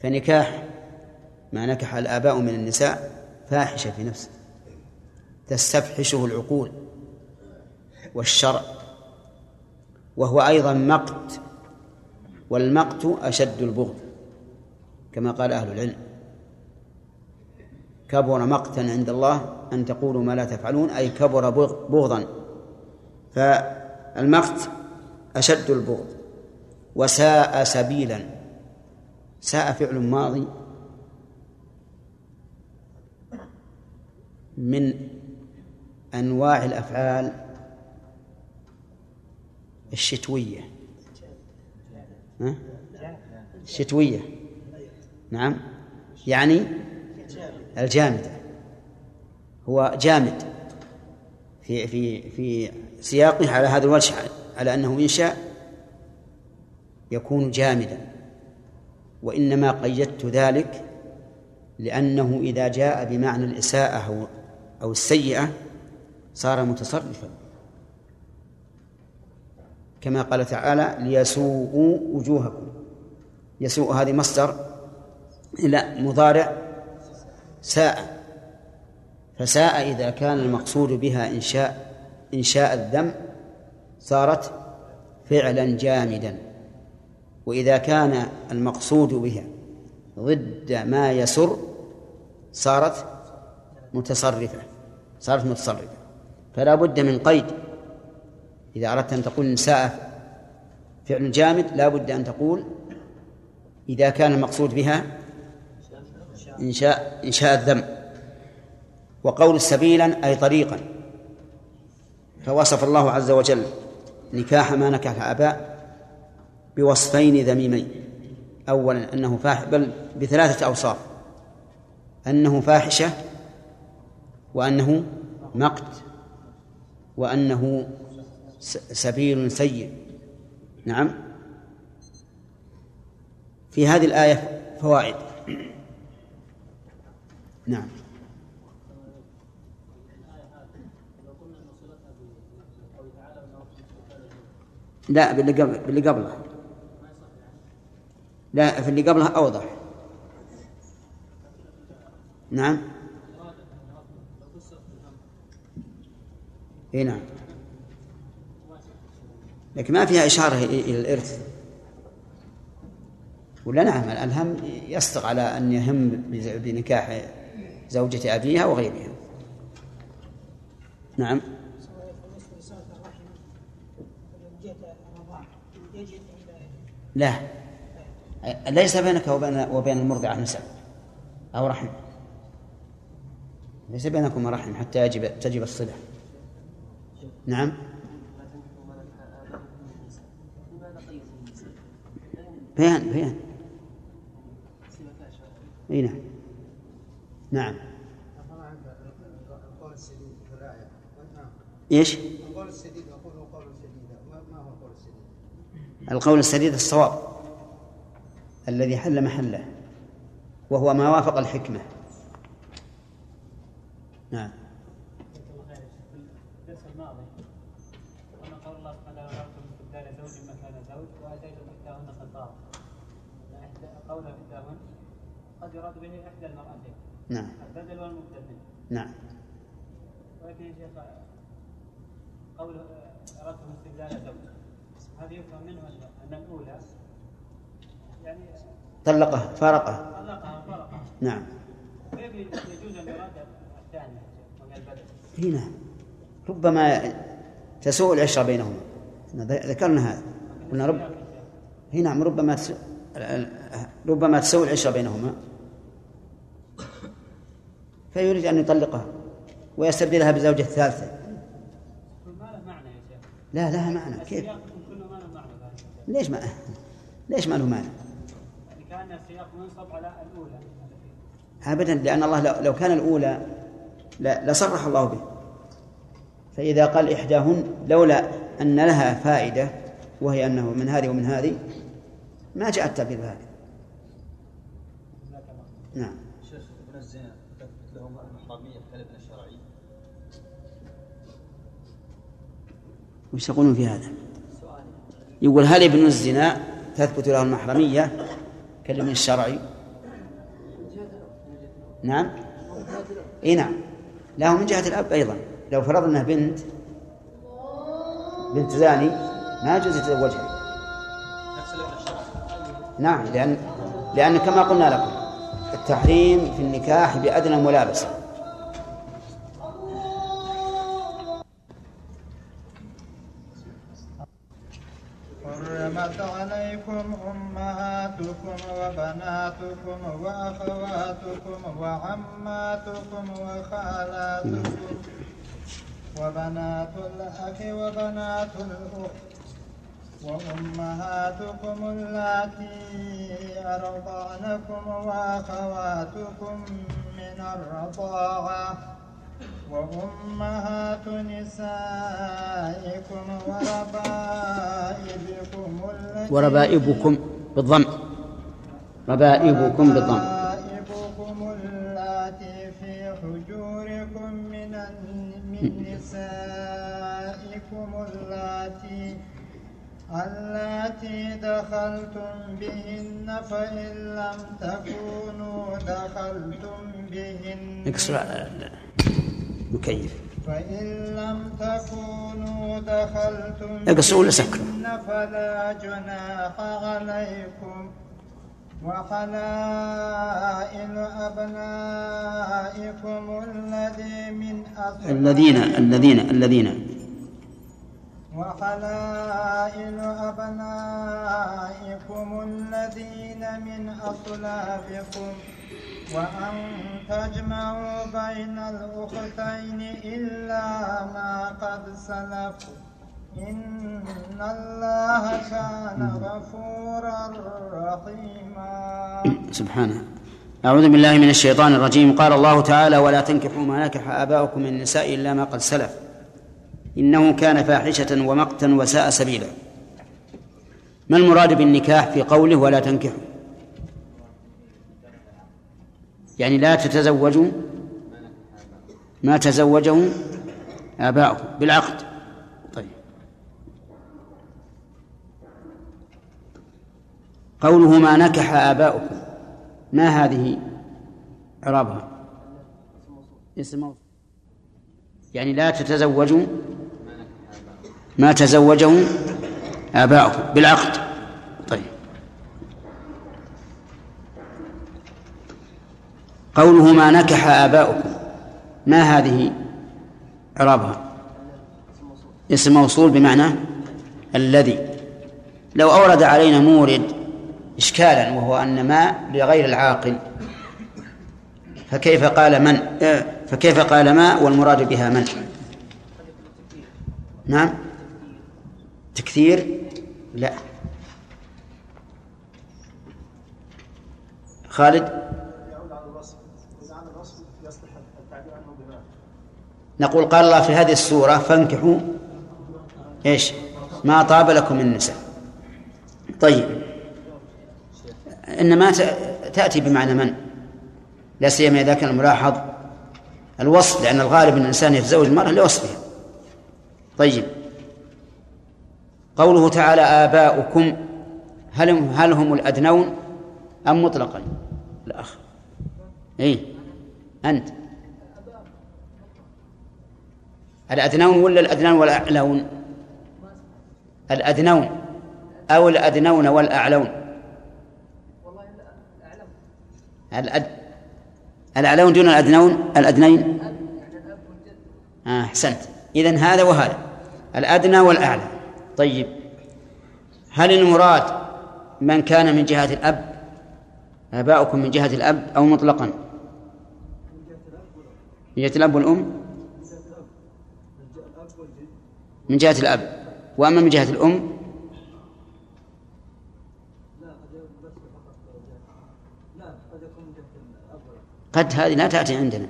فنكاح ما نكح الآباء من النساء فاحشة في نفسه. تستفحشه العقول والشرع. وهو أيضا مقت والمقت أشد البغض كما قال أهل العلم. كبر مقتا عند الله أن تقولوا ما لا تفعلون أي كبر بغضا. فالمقت أشد البغض وساء سبيلا. ساء فعل ماضي من أنواع الأفعال الشتوية؟ الشتوية. نعم. يعني الجامدة. هو جامد. في في في سياقه على هذا الوجه على أنه إنشاء يكون جامدا. وإنما قيدت ذلك لأنه إذا جاء بمعنى الإساءة أو السيئة صار متصرفا. كما قال تعالى ليسوءوا وجوهكم. يسوء هذه مصدر إلى مضارع ساء. فساء إذا كان المقصود بها إنشاء إنشاء الذم صارت فعلا جامدا. وإذا كان المقصود بها ضد ما يسر صارت متصرفة صارت متصرفة. فلا بد من قيد. إذا أردت أن تقول نساء فعل جامد لا بد أن تقول إذا كان المقصود بها إنشاء إنشاء الذم. وقول سبيلا أي طريقا. فوصف الله عز وجل نكاح ما نكح الآباء بوصفين ذميمين. أولا أنه فاحش بل بثلاثة أوصاف. أنه فاحشة وأنه مقت وأنه سبيل سيء. نعم؟ في هذه الآية فوائد. نعم. لا باللي باللي قبله. لا في اللي قبلها أوضح. نعم؟ إي نعم. لكن ما فيها إشارة إلى الإرث. ولا نعم الهم يصدق على أن يهم بنكاح زوجة أبيها وغيرها. نعم. لا. ليس بينك وبين وبين المرضعة نسب أو رحم. ليس بينكما رحم حتى يجب تجب الصلة. نعم. بيان بيان. إي نعم. نعم. إيش؟ القول السديد أقول قول سديد ما هو القول السديد؟ القول السديد الصواب. الذي حل محله وهو ما وافق الحكمة. نعم قوله إحداهن قد يراد به إحدى المرأتين. نعم. البدل والمبدل منه نعم. ولكن يا شيخ قوله أردتم استبدال زوج هذا يفهم منه أن الأولى يعني طلقها فارقها. طلقها فارقها. نعم. يجوز أن يراد الثانية وهي البدل؟ نعم. ربما تسوء العشرة بينهما. ذكرنا هذا. قلنا رب هنا نعم ربما تسوء ربما تسوي العشرة بينهما. فيريد أن يطلقها ويستبدلها بزوجة ثالثة. لا لها معنى. كيف؟ ليش ما ليش ما له معنى؟ كان السياق منصب على الأولى. أبدا لأن الله لو كان الأولى لصرح الله به. فإذا قال إحداهن لولا أن لها فائدة وهي أنه من هذه ومن هذه ما جاء التعبير بهذا نعم. وش يقولون في هذا؟ يقول هل ابن الزنا تثبت له المحرمية كالابن الشرعي؟ نعم. إي نعم. له من جهة الأب أيضا. لو فرضنا بنت بنت زاني ما يجوز يتزوجها. نعم لأن لأن كما قلنا لكم التحريم في النكاح بأدنى ملابسة. أمهاتكم وبناتكم وأخواتكم وعماتكم وخالاتكم وبنات الأخ وبنات الأخت وأمهاتكم اللاتي أرضعنكم وأخواتكم من الرضاعة وأمهات نسائكم وربائبكم وربائبكم بالضم. ربائبكم بالضم ربائبكم اللاتي في حجوركم من من نسائكم اللاتي اللاتي دخلتم بهن فإن لم تكونوا دخلتم بهن. اكسر المكيف. فإن لم تكونوا دخلتم ولا سكر؟ فلا جناح عليكم. وحلائل أبنائكم الذي من الذين الذين الذين. وحلائل أبنائكم الذين من أصلابكم وأن تجمعوا بين الأختين إلا ما قد سلف إن الله كان غفورا رحيما سبحانه. أعوذ بالله من الشيطان الرجيم. قال الله تعالى ولا تنكحوا ما نكح آباؤكم من النساء إلا ما قد سلف. إنه كان فاحشة ومقتا وساء سبيلا. ما المراد بالنكاح في قوله ولا تنكحوا يعني لا تتزوجوا ما تزوجه آباؤكم. بالعقد طيب قوله ما نكح آباؤكم. ما هذه إعرابها؟ اسم يعني لا تتزوجوا ما تزوجه آباؤكم. بالعقد. طيب. قوله ما نكح آباؤكم. ما هذه إعرابها؟ اسم موصول بمعنى الذي. لو أورد علينا مورد إشكالا وهو أن ما لغير العاقل. فكيف قال من؟ فكيف قال ما والمراد بها من؟ نعم. تكثير؟ لا. خالد؟ نقول قال الله في هذه السورة فانكحوا إيش؟ ما طاب لكم النساء. طيب. إنما تأتي بمعنى من؟ لا سيما إذا كان الملاحظ الوصف لأن الغالب أن الإنسان يتزوج المرأة لوصفها. طيب. قوله تعالى آباؤكم هل هل هم الأدنون أم مطلقا؟ الأخ. إيه. أنت. الأدنون ولا الأدنون والأعلون؟ الأدنون أو الأدنون والأعلون. الأد... الأعلون دون الأدنون؟ الأدنين؟ آه أحسنت. إذن هذا وهذا. الأدنى والأعلى. طيب. هل المراد من كان من جهة الأب؟ آباؤكم من جهة الأب أو مطلقا؟ من جهة الأب والأم؟ من جهة الأب. وأما من جهة الأم؟ قد هذه لا تأتي عندنا.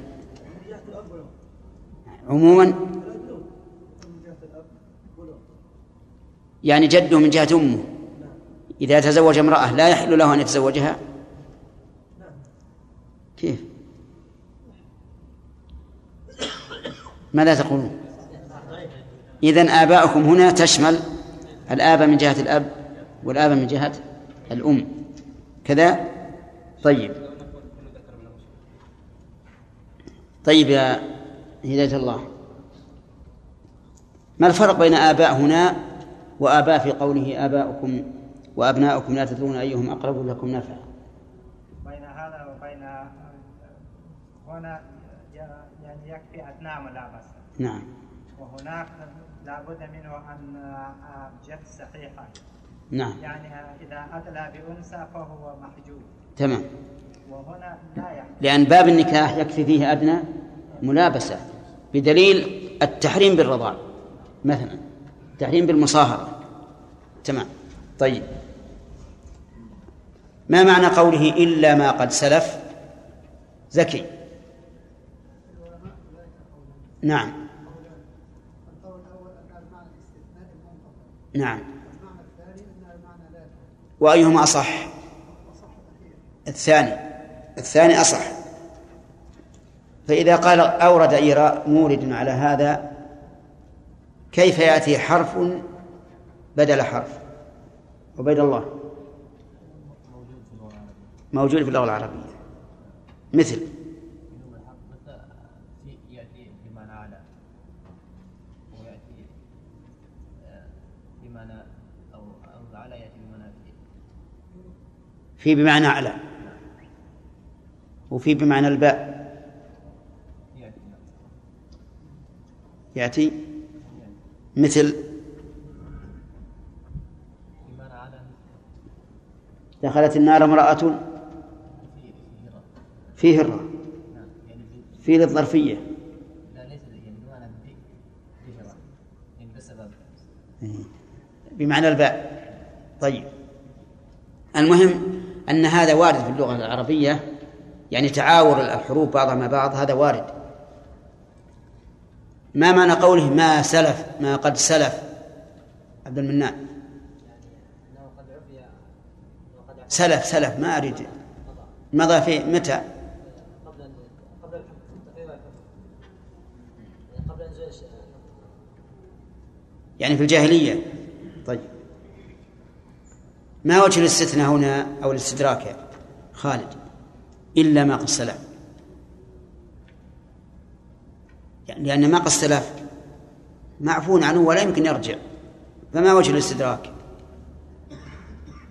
عموما يعني جده من جهة أمه. إذا تزوج امرأة لا يحل له أن يتزوجها؟ كيف؟ ماذا تقولون؟ إذن آباؤكم هنا تشمل الآب من جهة الأب والآب من جهة الأم. كذا؟ طيب. طيب يا هداية الله. ما الفرق بين آباء هنا وآباء في قوله آباؤكم وأبناؤكم لا تدرون أيهم أقرب لكم نفعا بين هذا وبين هنا يعني يكفي أثناء ملابسة نعم. وهناك لا بد منه أن جد صحيحة نعم. يعني إذا أدلى بأنثى فهو محجوب. تمام. لا لأن باب النكاح يكفي فيه أدنى ملابسة بدليل التحريم بالرضاع مثلا التحريم بالمصاهرة. تمام. طيب. ما معنى قوله إلا ما قد سلف؟ زكي. نعم. نعم. وأيهما أصح؟ الثاني. الثاني أصح. فإذا قال أورد إيراء مورد على هذا كيف يأتي حرف بدل حرف؟ عبيد الله. موجود في اللغة العربية. مثل. يأتي بمعنى على ويأتي بمعنى أو أو على يأتي بمعنى في بمعنى على وفي بمعنى الباء. يأتي مثل. دخلت النار امرأة في هرة. في للظرفية بمعنى الباء. طيب. المهم أن هذا وارد في اللغة العربية. يعني تعاور الحروف بعضها مع بعض هذا وارد. ما معنى قوله ما سلف ما قد سلف؟ عبد المنان. سلف سلف ما أريد. مضى في متى؟ يعني في الجاهلية. طيب. ما وجه الاستثناء هنا أو الاستدراك خالد؟ إلا ما قد سلف يعني لأن ما قد سلف معفون عنه ولا يمكن يرجع. فما وجه الاستدراك؟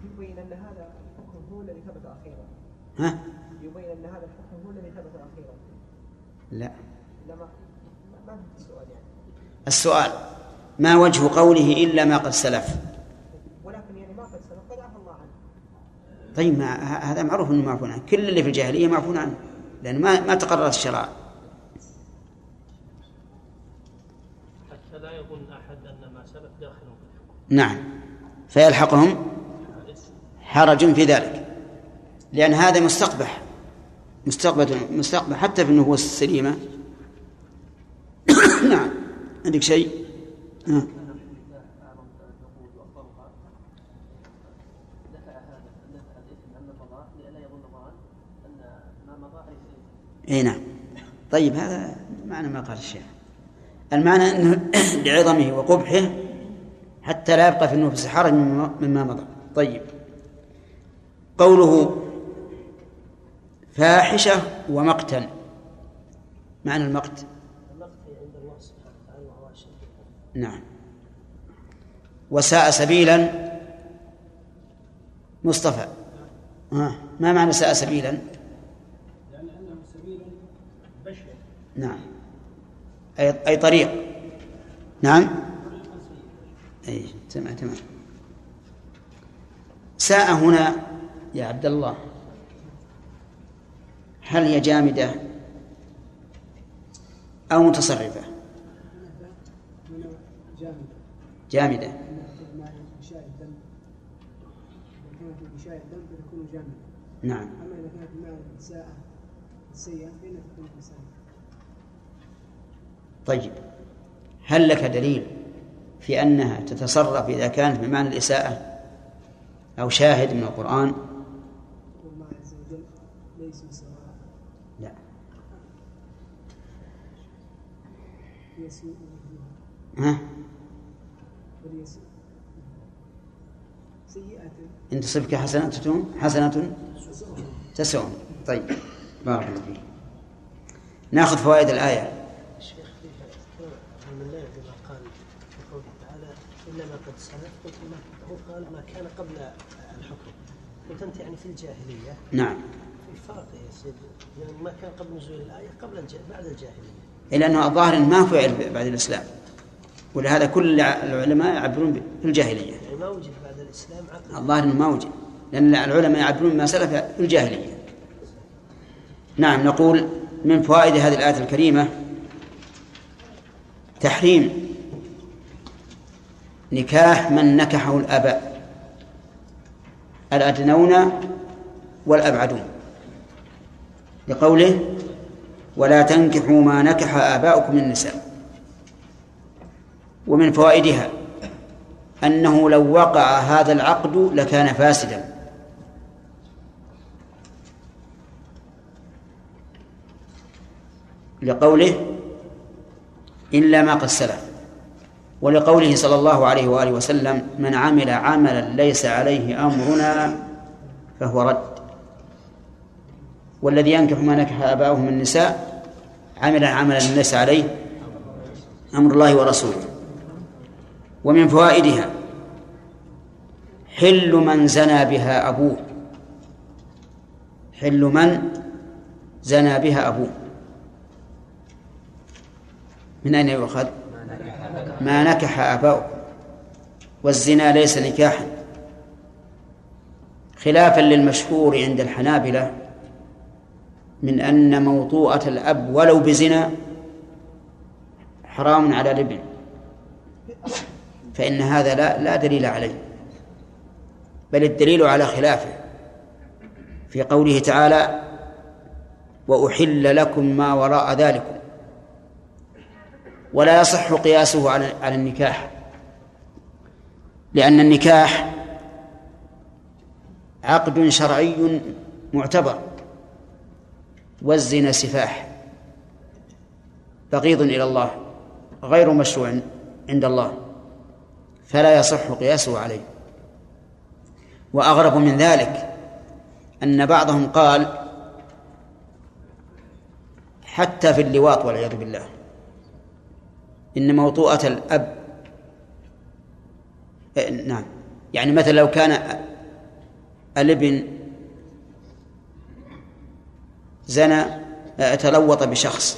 يبين أن هذا الحكم هو الذي ثبت أخيرا. ها؟ يبين أن هذا الحكم هو الذي ثبت أخيرا. لا. لا ما السؤال يعني. السؤال ما وجه قوله إلا ما قد سلف ولكن يعني ما قد سلف قد عفى الله عنه طيب ما هذا معروف إنه معفون عنه. كل اللي في الجاهلية معفون عنه لأن ما ما تقررت الشرائع حتى لا يظن أحد أن ما سلف داخل نعم. فيلحقهم حرج في ذلك. لأن هذا مستقبح. مستقبل مستقبح حتى في النفوس السليمة. نعم. عندك شيء؟ ها. إي نعم. طيب هذا معنى ما قال الشيخ. المعنى أنه لعظمه وقبحه حتى لا يبقى في النفوس حرج مما مضى. طيب. قوله فاحشة ومقتا معنى المقت. نعم. وساء سبيلا مصطفى. ما معنى ساء سبيلا لأنه سبيل بشع نعم. أي أي طريق. نعم. أي تمام تمام. ساء هنا يا عبد الله. هل هي جامدة أو متصرفة؟ جامدة. نعم. أما إذا كانت مع الساءة السيئة فإنها تكون إنسان طيب هل لك دليل في أنها تتصرف إذا كانت بمعنى الإساءة أو شاهد من القرآن؟ لا. ها؟ إن تصبك حسنة حسنة تسؤهم طيب بارك الله فيك. ناخذ فوائد الآية الشيخ فيه كلام ابن الله بما قال في قوله الا ما قد سلف قلت ما هو قال ما كان قبل الحكم. قلت أنت يعني في الجاهلية. نعم. في فرق يا سيدي يعني ما كان قبل نزول الآية قبل الج... بعد الجاهلية. إلا أنه الظاهر ما فعل بعد الإسلام. ولهذا كل العلماء يعبرون في الجاهلية. يعني ما وجد بعد الإسلام عقل. الظاهر ما وجد. لأن العلماء يعبرون ما سلف في الجاهلية. نعم نقول من فوائد هذه الآية الكريمة تحريم نكاح من نكحه الآباء الأدنون والأبعدون. لقوله ولا تنكحوا ما نكح آباؤكم من النساء. ومن فوائدها أنه لو وقع هذا العقد لكان فاسدا. لقوله إلا ما قد سلف ولقوله صلى الله عليه وآله وسلم من عمل عملا ليس عليه أمرنا فهو رد. والذي ينكح ما نكح آباؤه من النساء عمل عملا ليس عليه أمر الله ورسوله. ومن فوائدها حل من زنى بها أبوه. حل من زنى بها أبوه. من أين يؤخذ؟ ما نكح آباؤه والزنا ليس نكاحا. خلافا للمشهور عند الحنابلة من أن موطوءة الأب ولو بزنا حرام على الابن. فإن هذا لا لا دليل عليه. بل الدليل على خلافه. في قوله تعالى وأحل لكم ما وراء ذلكم ولا يصح قياسه على على النكاح. لأن النكاح عقد شرعي معتبر والزنا سفاح بغيض إلى الله غير مشروع عند الله فلا يصح قياسه عليه. وأغرب من ذلك أن بعضهم قال حتى في اللواط والعياذ بالله إن موطوءة الأب نعم. يعني مثلا لو كان الابن زنى تلوط بشخص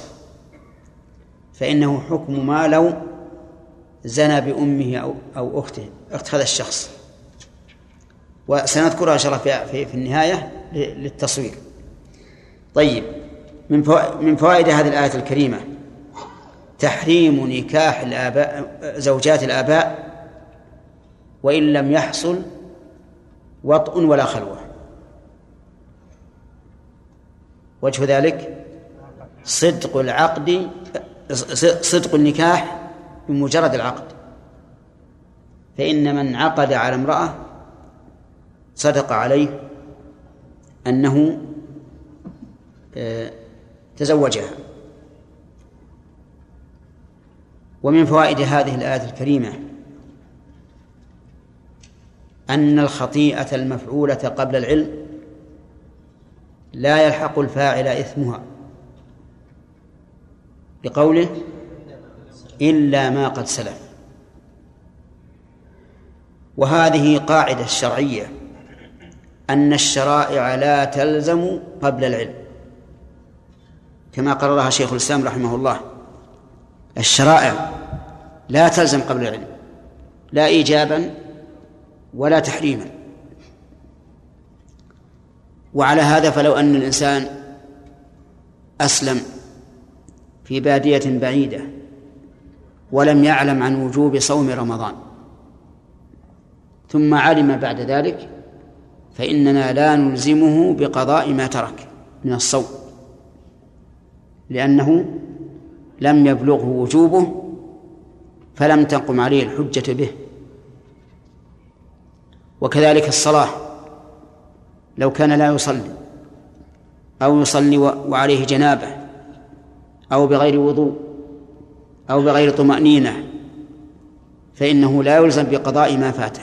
فإنه حكم ما لو زنى بأمه أو أو أخته أخت هذا الشخص. وسنذكرها إن شاء الله في في النهاية للتصوير. طيب من من فوائد هذه الآية الكريمة تحريم نكاح الآباء زوجات الآباء وإن لم يحصل وطء ولا خلوة. وجه ذلك صدق العقد صدق النكاح بمجرد العقد. فإن من عقد على امرأة صدق عليه أنه آه، تزوجها. ومن فوائد هذه الآية الكريمة أن الخطيئة المفعولة قبل العلم لا يلحق الفاعل إثمها بقوله إلا ما قد سلف. وهذه قاعدة شرعية أن الشرائع لا تلزم قبل العلم كما قررها شيخ الإسلام رحمه الله. الشرائع لا تلزم قبل العلم لا إيجابا ولا تحريما. وعلى هذا فلو أن الإنسان أسلم في بادية بعيدة ولم يعلم عن وجوب صوم رمضان ثم علم بعد ذلك فإننا لا نلزمه بقضاء ما ترك من الصوم لأنه لم يبلغه وجوبه فلم تقم عليه الحجة به. وكذلك الصلاة لو كان لا يصلي أو يصلي وعليه جنابة أو بغير وضوء أو بغير طمأنينة فإنه لا يلزم بقضاء ما فاته.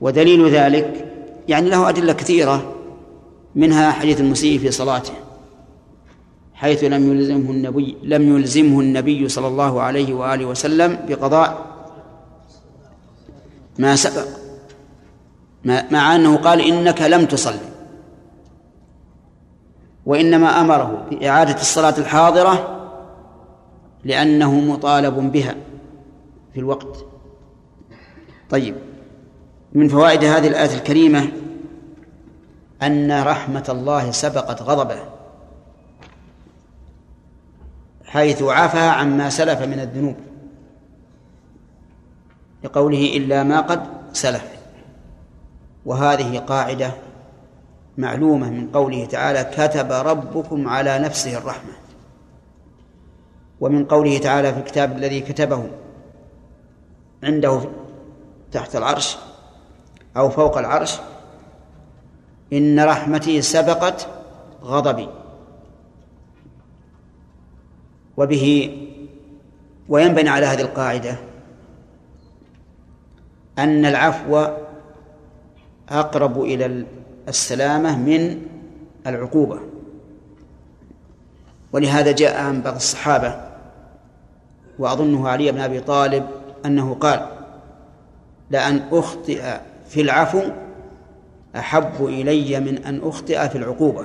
ودليل ذلك يعني له أدلة كثيرة منها حديث المسيء في صلاته. حيث لم يلزمه النبي لم يلزمه النبي صلى الله عليه وآله وسلم بقضاء ما سبق مع أنه قال إنك لم تصلي. وإنما أمره بإعادة الصلاة الحاضرة لأنه مطالب بها في الوقت. طيب من فوائد هذه الآية الكريمة أن رحمة الله سبقت غضبه. حيث عفى عما سلف من الذنوب. لقوله إلا ما قد سلف. وهذه قاعدة معلومة من قوله تعالى كتب ربكم على نفسه الرحمة. ومن قوله تعالى في الكتاب الذي كتبه عنده تحت العرش أو فوق العرش إن رحمتي سبقت غضبي. وبه وينبني على هذه القاعدة أن العفو أقرب إلى السلامة من العقوبة. ولهذا جاء عن بعض الصحابة وأظنه علي بن أبي طالب أنه قال لأن أخطئ في العفو أحب إلي من أن أخطئ في العقوبة.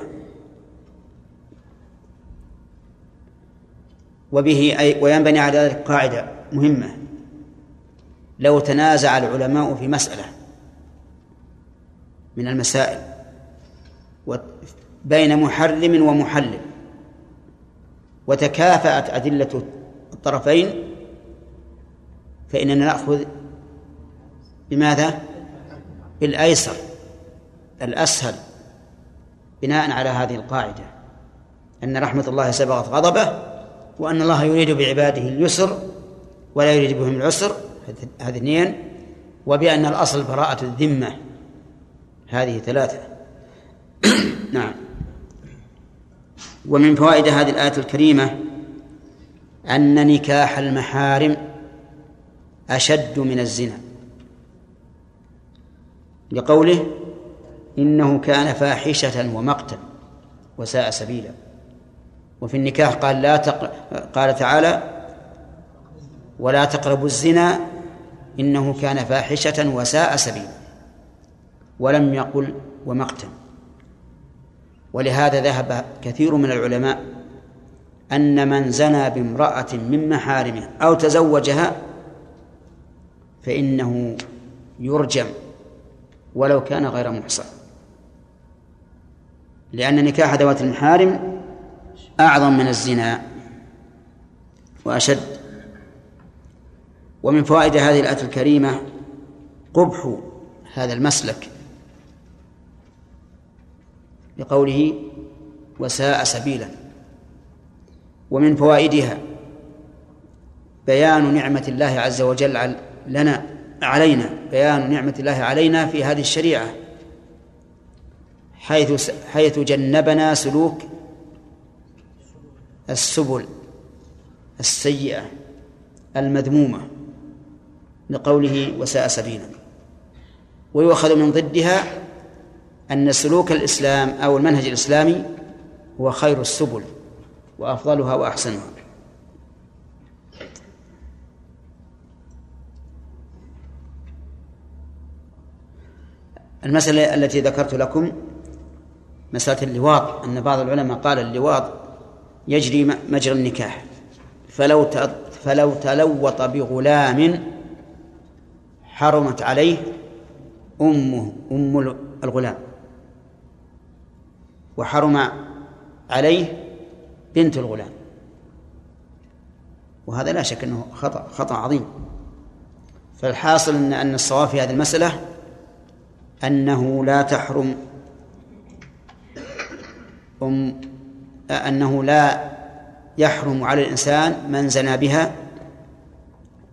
وبه أي وينبني على ذلك قاعدة مهمة لو تنازع العلماء في مسألة من المسائل بين محرم ومحلل وتكافأت أدلة الطرفين فإننا نأخذ بماذا؟ بالأيسر الأسهل بناء على هذه القاعدة أن رحمة الله سبقت غضبه وأن الله يريد بعباده اليسر ولا يريد بهم العسر هذه اثنين. وبأن الأصل براءة الذمة هذه ثلاثة. نعم. ومن فوائد هذه الآية الكريمة أن نكاح المحارم أشد من الزنا. لقوله إنه كان فاحشة ومقتا وساء سبيلا. وفي النكاح قال لا تق... قال تعالى ولا تقربوا الزنا إنه كان فاحشة وساء سبيلا ولم يقل ومقتا ولهذا ذهب كثير من العلماء أن من زنى بامرأة من محارمه أو تزوجها فإنه يرجم ولو كان غير محصن. لأن نكاح ذوات المحارم أعظم من الزنا وأشد. ومن فوائد هذه الآية الكريمة قبح هذا المسلك بقوله وساء سبيلا. ومن فوائدها بيان نعمة الله عز وجل لنا علينا بيان نعمة الله علينا في هذه الشريعة حيث حيث جنبنا سلوك السبل السيئة المذمومة لقوله وساء سبيلا. ويؤخذ من ضدها أن سلوك الإسلام أو المنهج الإسلامي هو خير السبل وأفضلها وأحسنها. المسألة التي ذكرت لكم مسألة اللواط أن بعض العلماء قال اللواط يجري مجرى النكاح. فلو فلو تلوط بغلام حرمت عليه أمه أم الغلام. وحرم عليه بنت الغلام. وهذا لا شك أنه خطأ خطأ عظيم. فالحاصل أن أن الصواب في هذه المسألة أنه لا تحرم أم أنه لا يحرم على الإنسان من زنى بها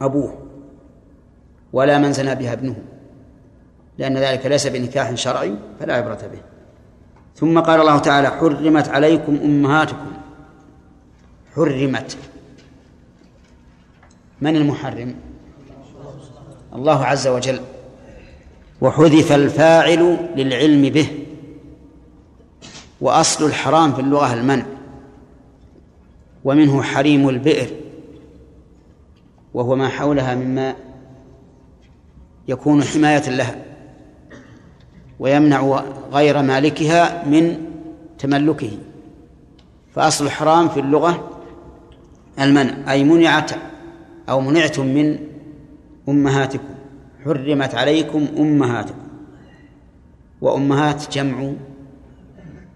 أبوه ولا من زنى بها ابنه لأن ذلك ليس بنكاح شرعي فلا عبرة به. ثم قال الله تعالى حرمت عليكم أمهاتكم. حرمت. من المحرم؟ الله عز وجل. وحذف الفاعل للعلم به. وأصل الحرام في اللغة المنع. ومنه حريم البئر. وهو ما حولها مما يكون حماية لها. ويمنع غير مالكها من تملكه. فأصل الحرام في اللغة المنع. أي منعت أو منعتم من أمهاتكم. حرمت عليكم أمهاتكم. وأمهات جمع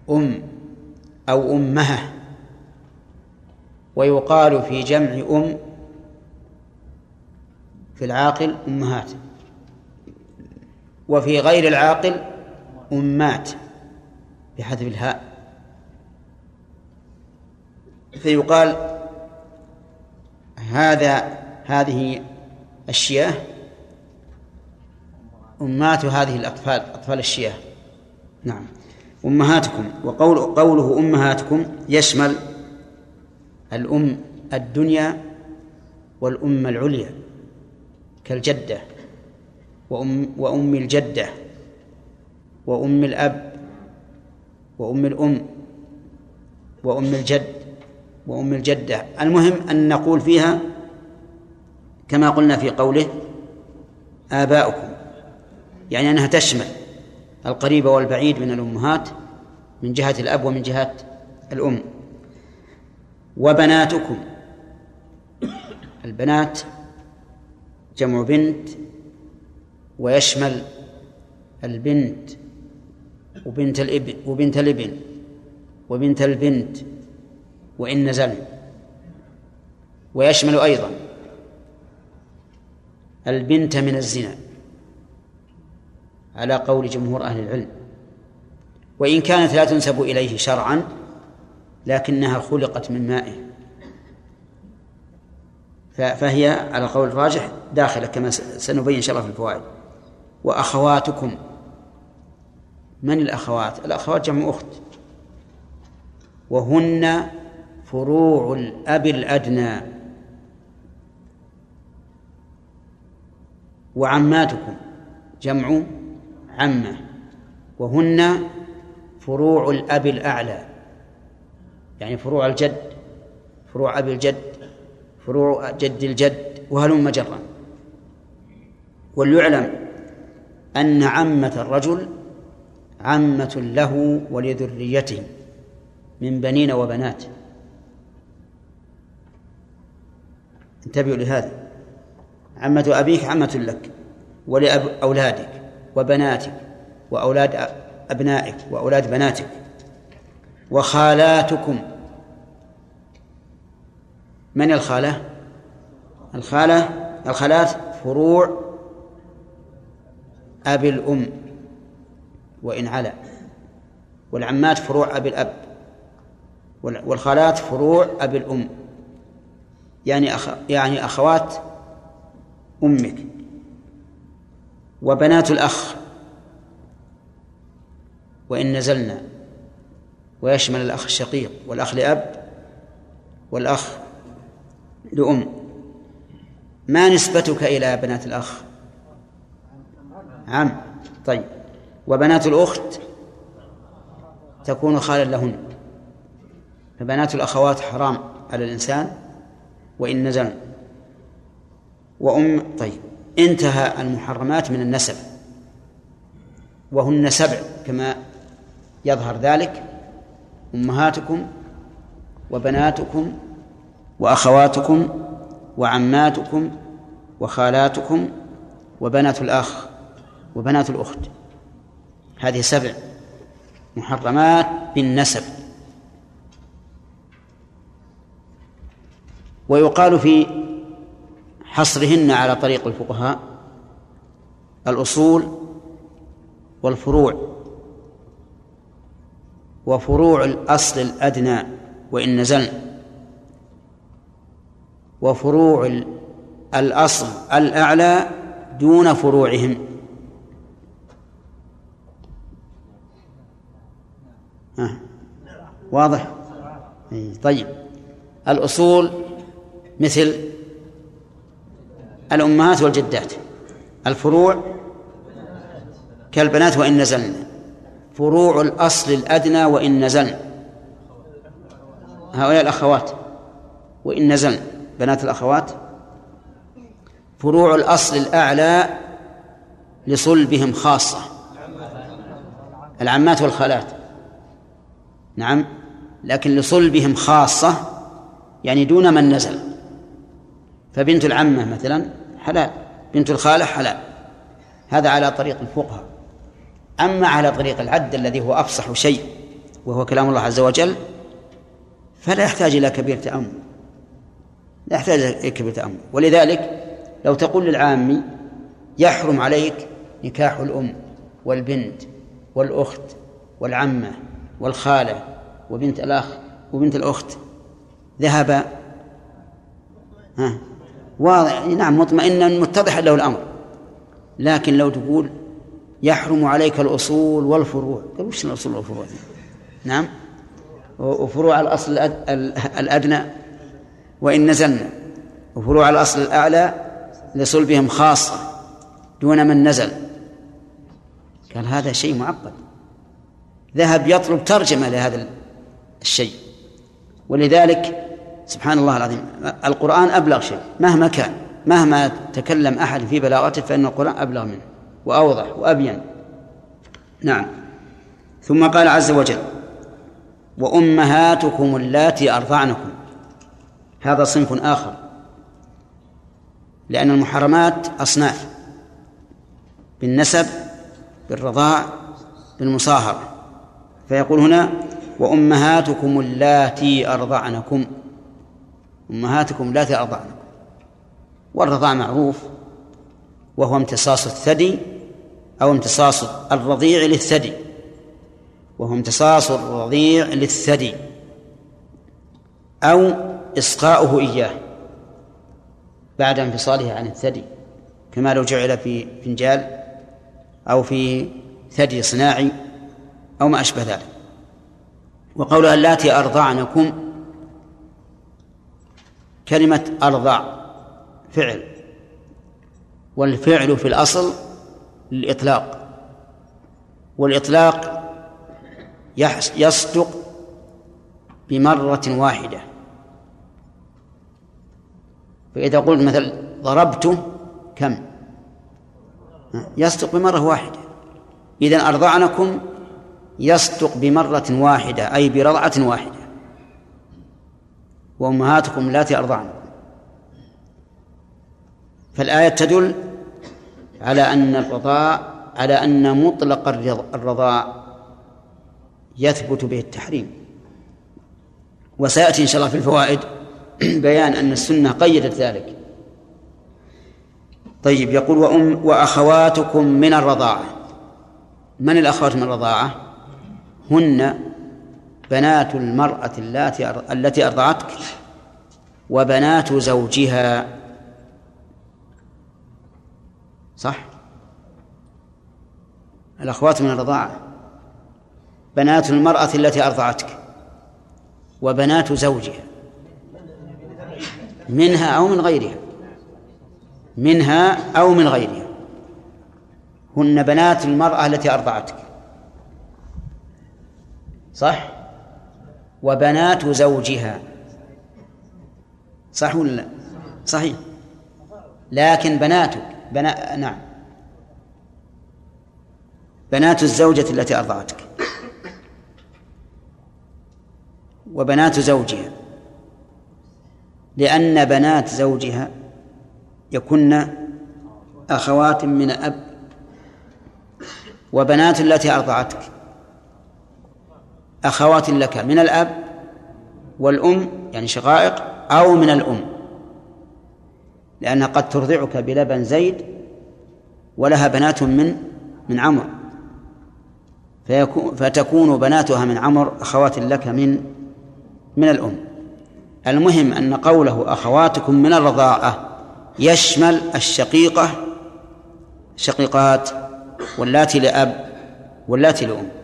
أم أو أمها ويقال في جمع أم في العاقل أمهات وفي غير العاقل أمات بحذف الهاء. فيقال هذا هذه الشياه أمات هذه الأطفال أطفال الشياه. نعم. أمهاتكم وقول قوله أمهاتكم يشمل الأم الدنيا والأم العليا كالجدة وأم وأم الجدة وأم الأب وأم الأم وأم الجد وأم الجدة. المهم أن نقول فيها كما قلنا في قوله آباؤكم يعني أنها تشمل. القريب والبعيد من الأمهات من جهة الأب ومن جهة الأم. وبناتكم. البنات جمع بنت ويشمل البنت وبنت الابن وبنت الإبن وبنت البنت وإن نزل. ويشمل أيضا البنت من الزنا. على قول جمهور أهل العلم. وإن كانت لا تنسب إليه شرعا لكنها خلقت من مائه. فهي على قول الراجح داخلة كما سنبين إن شاء الله في الفوائد. وأخواتكم. من الأخوات؟ الأخوات جمع أخت. وهن فروع الأب الأدنى. وعماتكم جمع عمة وهن فروع الأب الأعلى. يعني فروع الجد فروع أبي الجد فروع جد الجد وهلم جرا. وليعلم أن عمة الرجل عمة له ولذريته من بنين وبنات. انتبهوا لهذا. عمة أبيك عمة لك ولأولادك وبناتك وأولاد أبنائك وأولاد بناتك وخالاتكم. من الخالة؟ الخالة الخالات فروع أبي الأم وإن علا. والعمات فروع أبي الأب والخالات فروع أبي الأم. يعني أخ يعني أخوات أمك. وبنات الأخ. وإن نزلنا. ويشمل الأخ الشقيق والأخ لأب والأخ لأم. ما نسبتك إلى بنات الأخ؟ عم طيب. وبنات الأخت تكون خالا لهن. فبنات الأخوات حرام على الإنسان. وإن نزل وأم طيب. انتهى المحرمات من النسب. وهن سبع كما يظهر ذلك. أمهاتكم وبناتكم وأخواتكم وعماتكم وخالاتكم وبنات الأخ وبنات الأخت. هذه سبع محرمات بالنسب. ويقال في حصرهن على طريق الفقهاء الأصول والفروع وفروع الأصل الأدنى وإن نزلن وفروع الأصل الأعلى دون فروعهم. ها واضح؟ طيب. الأصول مثل الأمهات والجدات. الفروع كالبنات وإن نزلن. فروع الأصل الأدنى وإن نزلن. هؤلاء الأخوات وإن نزلن. بنات الأخوات. فروع الأصل الأعلى لصلبهم خاصة. العمات والخالات. نعم. لكن لصلبهم خاصة يعني دون من نزل. فبنت العمة مثلا حلال بنت الخالة حلال. هذا على طريق الفقهاء. أما على طريق العد الذي هو أفصح شيء وهو كلام الله عز وجل فلا يحتاج إلى كبير تأمل. لا يحتاج إلى كبير تأمل. ولذلك لو تقول للعامي يحرم عليك نكاح الأم والبنت والأخت والعمة والخالة وبنت الأخ وبنت الأخت ذهب ها؟ واضح. نعم مطمئنا متضحا له الأمر. لكن لو تقول يحرم عليك الأصول والفروع قال وش الأصول والفروع؟ نعم. وفروع الأصل الأدنى وإن نزلنا. وفروع الأصل الأعلى لصلبهم خاصة دون من نزل. قال هذا شيء معقد. ذهب يطلب ترجمة لهذا الشيء. ولذلك سبحان الله العظيم. القرآن أبلغ شيء. مهما كان مهما تكلم أحد في بلاغته فإن القرآن أبلغ منه وأوضح وأبين. نعم. ثم قال عز وجل وأمهاتكم اللاتي أرضعنكم. هذا صنف آخر. لأن المحرمات أصناف. بالنسب بالرضاع بالمصاهرة. فيقول هنا وأمهاتكم اللاتي أرضعنكم. أمهاتكم اللاتي أرضعنكم والرضاع معروف وهو امتصاص الثدي أو امتصاص الرضيع للثدي. وهو امتصاص الرضيع للثدي. أو إسقاؤه إياه بعد انفصاله عن الثدي. كما لو جعل في فنجال أو في ثدي صناعي أو ما أشبه ذلك. وقولها اللاتي أرضعنكم كلمة أرضع فعل والفعل في الأصل للإطلاق والإطلاق يصدق بمرة واحدة. فإذا قلت مثلا ضربت كم؟ يصدق بمرة واحدة. إذا أرضعنكم يصدق بمرة واحدة أي برضعة واحدة. وأمهاتكم اللاتي أرضعنكم فالآية تدل على أن الرضاع على أن مطلق الرضاع يثبت به التحريم. وسيأتي إن شاء الله في الفوائد بيان أن السنة قيدت ذلك. طيب يقول وأم وأخواتكم من الرضاعة. من الأخوات من الرضاعة؟ هن بنات المرأة التي أرضعتك وبنات زوجها. صح؟ الأخوات من الرضاعة. بنات المرأة التي أرضعتك وبنات زوجها. منها أو من غيرها. منها أو من غيرها. هن بنات المرأة التي أرضعتك. صح؟ وبنات زوجها. صح ولا لا؟ صحيح. لكن بناتك بنا... نعم. بنات الزوجة التي أرضعتك. وبنات زوجها. لأن بنات زوجها يكن أخوات من أب. وبنات التي أرضعتك. أخوات لك من الأب والأم يعني شقائق أو من الأم. لأنها قد ترضعك بلبن زيد ولها بنات من من عمر. فتكون بناتها من عمر أخوات لك من من الأم. المهم أن قوله أخواتكم من الرضاعة يشمل الشقيقة شقيقات واللاتي لأب واللاتي لأم.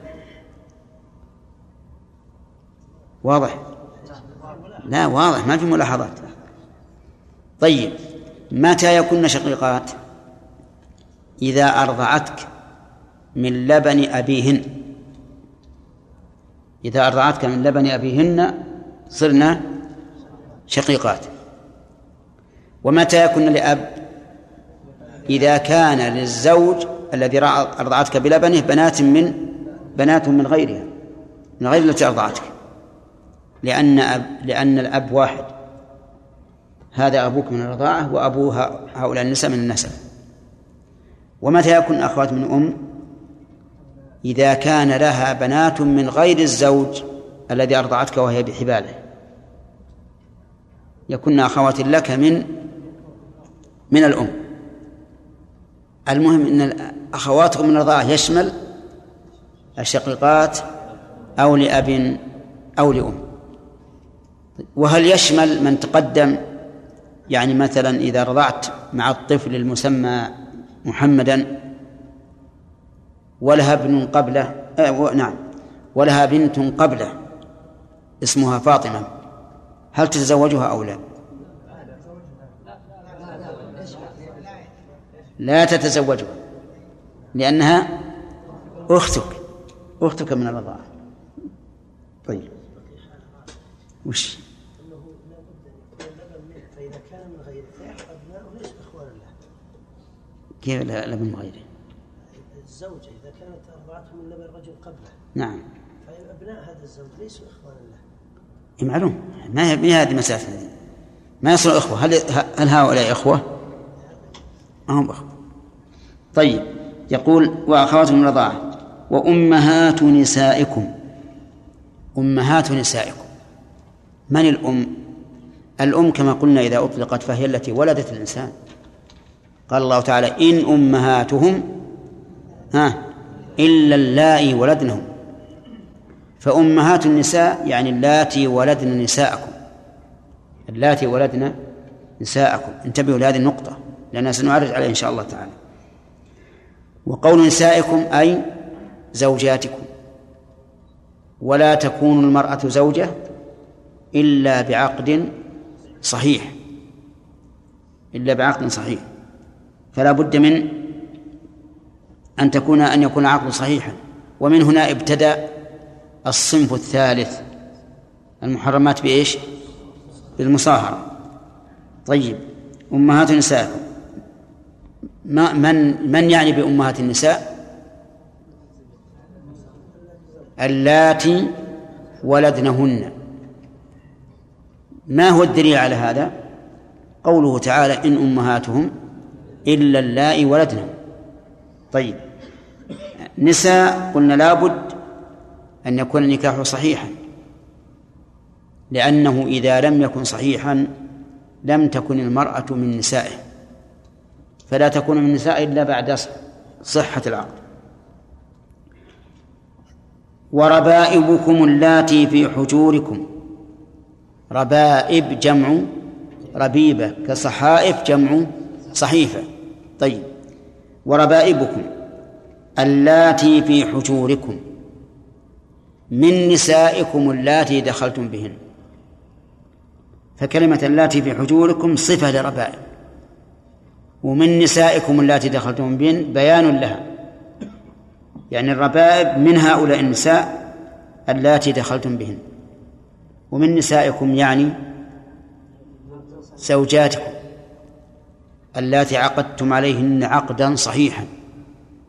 واضح؟ لا واضح ما في ملاحظات. طيب متى يكون شقيقات؟ إذا أرضعتك من لبن أبيهن. إذا أرضعتك من لبن أبيهن صرنا شقيقات. ومتى يكون لأب؟ إذا كان للزوج الذي أرضعتك بلبنه بنات من بنات من غيرها من غير التي أرضعتك. لأن أب لأن الأب واحد. هذا أبوك من الرضاعة وأبوها هؤلاء النساء من النسب ومتى يكون أخوات من أم؟ إذا كان لها بنات من غير الزوج الذي أرضعتك وهي بحباله. يكن أخوات لك من من الأم. المهم أن أخواتكم من الرضاعة يشمل الشقيقات أو لأب أو لأم. وهل يشمل من تقدم؟ يعني مثلا إذا رضعت مع الطفل المسمى محمدا ولها ابن قبله آه نعم ولها بنت قبله اسمها فاطمة هل تتزوجها أو لا؟ لا تتزوجها لأنها أختك أختك من الرضاعة. طيب وش انه لابد ان يكون اللبن منه فاذا كان من غيره فابناؤه ليسوا اخوانا له كيف لا لا من غيره؟ الزوجة إذا كانت ارضعته من لبن رجل قبله. نعم. فابناء هذا الزوج ليسوا إخوانا له. إيه معلوم. ما هي ما هذه مسافة هذه؟ ما يصيروا إخوة. هل هل هؤلاء إخوة؟ ما هم إخوة. طيب. يقول وأخواتكم من الرضاعة. وأمهات نسائكم. أمهات نسائكم. من الأم؟ الأم كما قلنا إذا أطلقت فهي التي ولدت الإنسان. قال الله تعالى إن أمهاتهم ها إلا اللائي ولدنهم. فأمهات النساء يعني اللاتي ولدن نساءكم. اللاتي ولدن نساءكم. انتبهوا لهذه النقطة لأننا سنعرج عليها إن شاء الله تعالى. وقول نسائكم أي زوجاتكم. ولا تكون المرأة زوجة إلا بعقد صحيح. إلا بعقد صحيح. فلا بد من أن تكون أن يكون عقد صحيحا ومن هنا ابتدأ الصنف الثالث المحرمات بإيش؟ بالمصاهرة طيب أمهات نسائكم ما من من يعني بأمهات النساء؟ اللاتي ولدنهن ما هو الدليل على هذا؟ قوله تعالى إن أمهاتهم إلا اللائي ولدنهم طيب. نساء قلنا لابد أن يكون النكاح صحيحا. لأنه إذا لم يكن صحيحا لم تكن المرأة من نسائه. فلا تكون من النساء إلا بعد صحة العقد. وربائبكم اللاتي في حجوركم. ربائب جمع ربيبة كصحائف جمع صحيفة. طيب وربائبكم اللاتي في حجوركم من نسائكم اللاتي دخلتم بهن. فكلمة اللاتي في حجوركم صفة لربائب. ومن نسائكم اللاتي دخلتم بهن بيان لها. يعني الربائب من هؤلاء النساء اللاتي دخلتم بهن. ومن نسائكم يعني زوجاتكم. اللاتي عقدتم عليهن عقدا صحيحا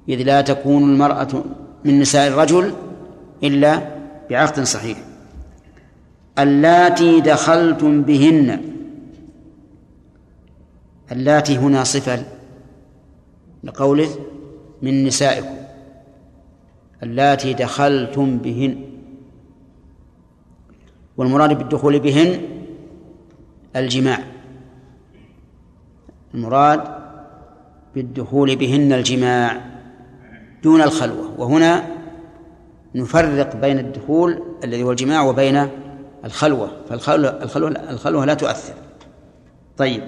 إذ لا تكون المرأة من نساء الرجل إلا بعقد صحيح. اللاتي دخلتم بهن اللاتي هنا صفة لقوله من نسائكم اللاتي دخلتم بهن. والمراد بالدخول بهن الجماع. المراد بالدخول بهن الجماع دون الخلوة. وهنا نفرق بين الدخول الذي هو الجماع وبين الخلوة. فالخلوة الخلوة, الخلوة لا تؤثر. طيب.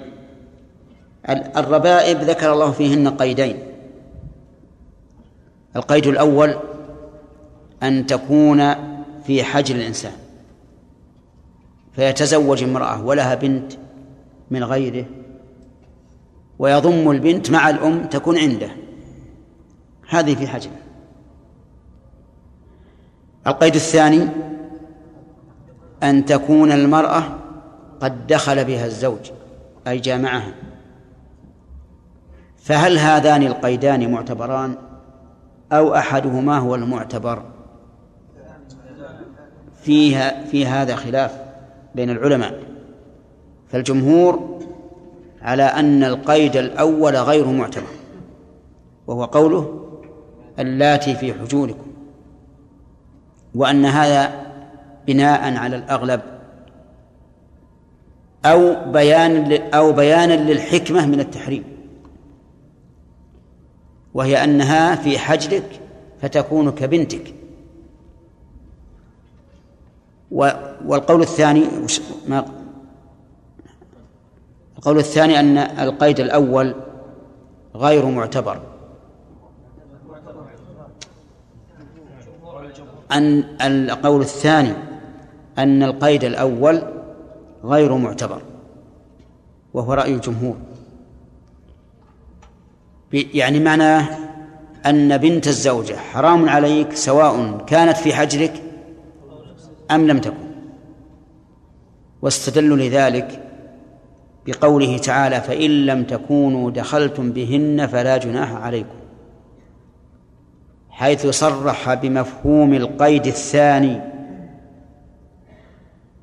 الربائب ذكر الله فيهن قيدين. القيد الأول أن تكون في حجر الإنسان. فيتزوج امرأة ولها بنت من غيره ويضم البنت مع الأم تكون عنده. هذه في حجر القيد الثاني أن تكون المرأة قد دخل بها الزوج أي جامعها. فهل هذان القيدان معتبران؟ أو أحدهما هو المعتبر؟ فيها في هذا خلاف بين العلماء. فالجمهور على أن القيد الأول غير معتبر. وهو قوله اللاتي في حجوركم. وأن هذا بناء على الأغلب. أو بيان أو بيانا للحكمة من التحريم. وهي أنها في حجرك فتكون كبنتك. والقول الثاني ما القول الثاني أن القيد الأول غير معتبر. أن القول الثاني أن القيد الأول غير معتبر وهو رأي الجمهور. يعني معناه أن بنت الزوجة حرام عليك سواء كانت في حجرك أم لم تكن واستدلوا لذلك بقوله تعالى فإن لم تكونوا دخلتم بهن فلا جناح عليكم. حيث صرح بمفهوم القيد الثاني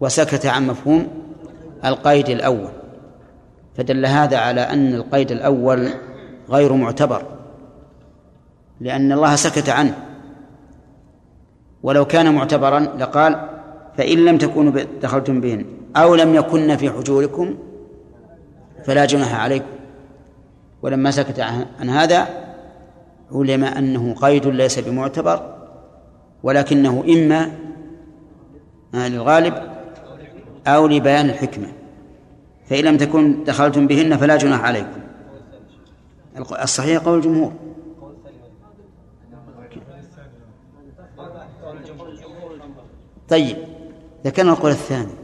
وسكت عن مفهوم القيد الأول. فدل هذا على أن القيد الأول غير معتبر لأن الله سكت عنه. ولو كان معتبرا لقال فإن لم تكونوا دخلتم بهن أو لم يكن في حجوركم فلا جناح عليكم. ولما سكت عن هذا علم أنه قيد ليس بمعتبر ولكنه إما للغالب أو لبيان الحكمة. فإن لم تكن دخلتم بهن فلا جناح عليكم. الصحيح قول الجمهور. طيب ذكرنا القول الثاني.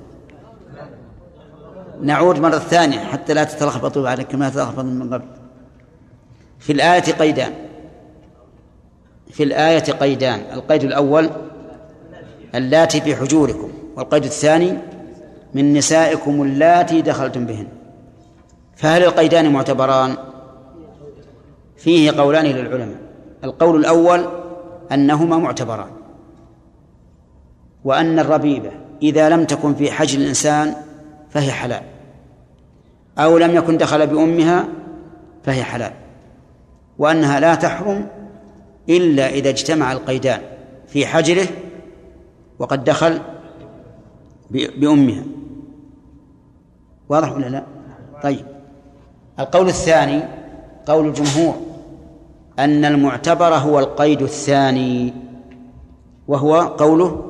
نعود مرة ثانية حتى لا تتلخبطوا بعد كما تلخبط من قبل. في الآية قيدان. في الآية قيدان. القيد الأول اللاتي في حجوركم والقيد الثاني من نسائكم اللاتي دخلتم بهن. فهل القيدان معتبران؟ فيه قولان للعلماء. القول الأول أنهما معتبران. وأن الربيبة إذا لم تكن في حجر الإنسان فهي حلال. أو لم يكن دخل بأمها فهي حلال. وأنها لا تحرم إلا إذا اجتمع القيدان في حجره وقد دخل بأمها. واضح ولا لا؟ طيب. القول الثاني قول الجمهور أن المعتبر هو القيد الثاني وهو قوله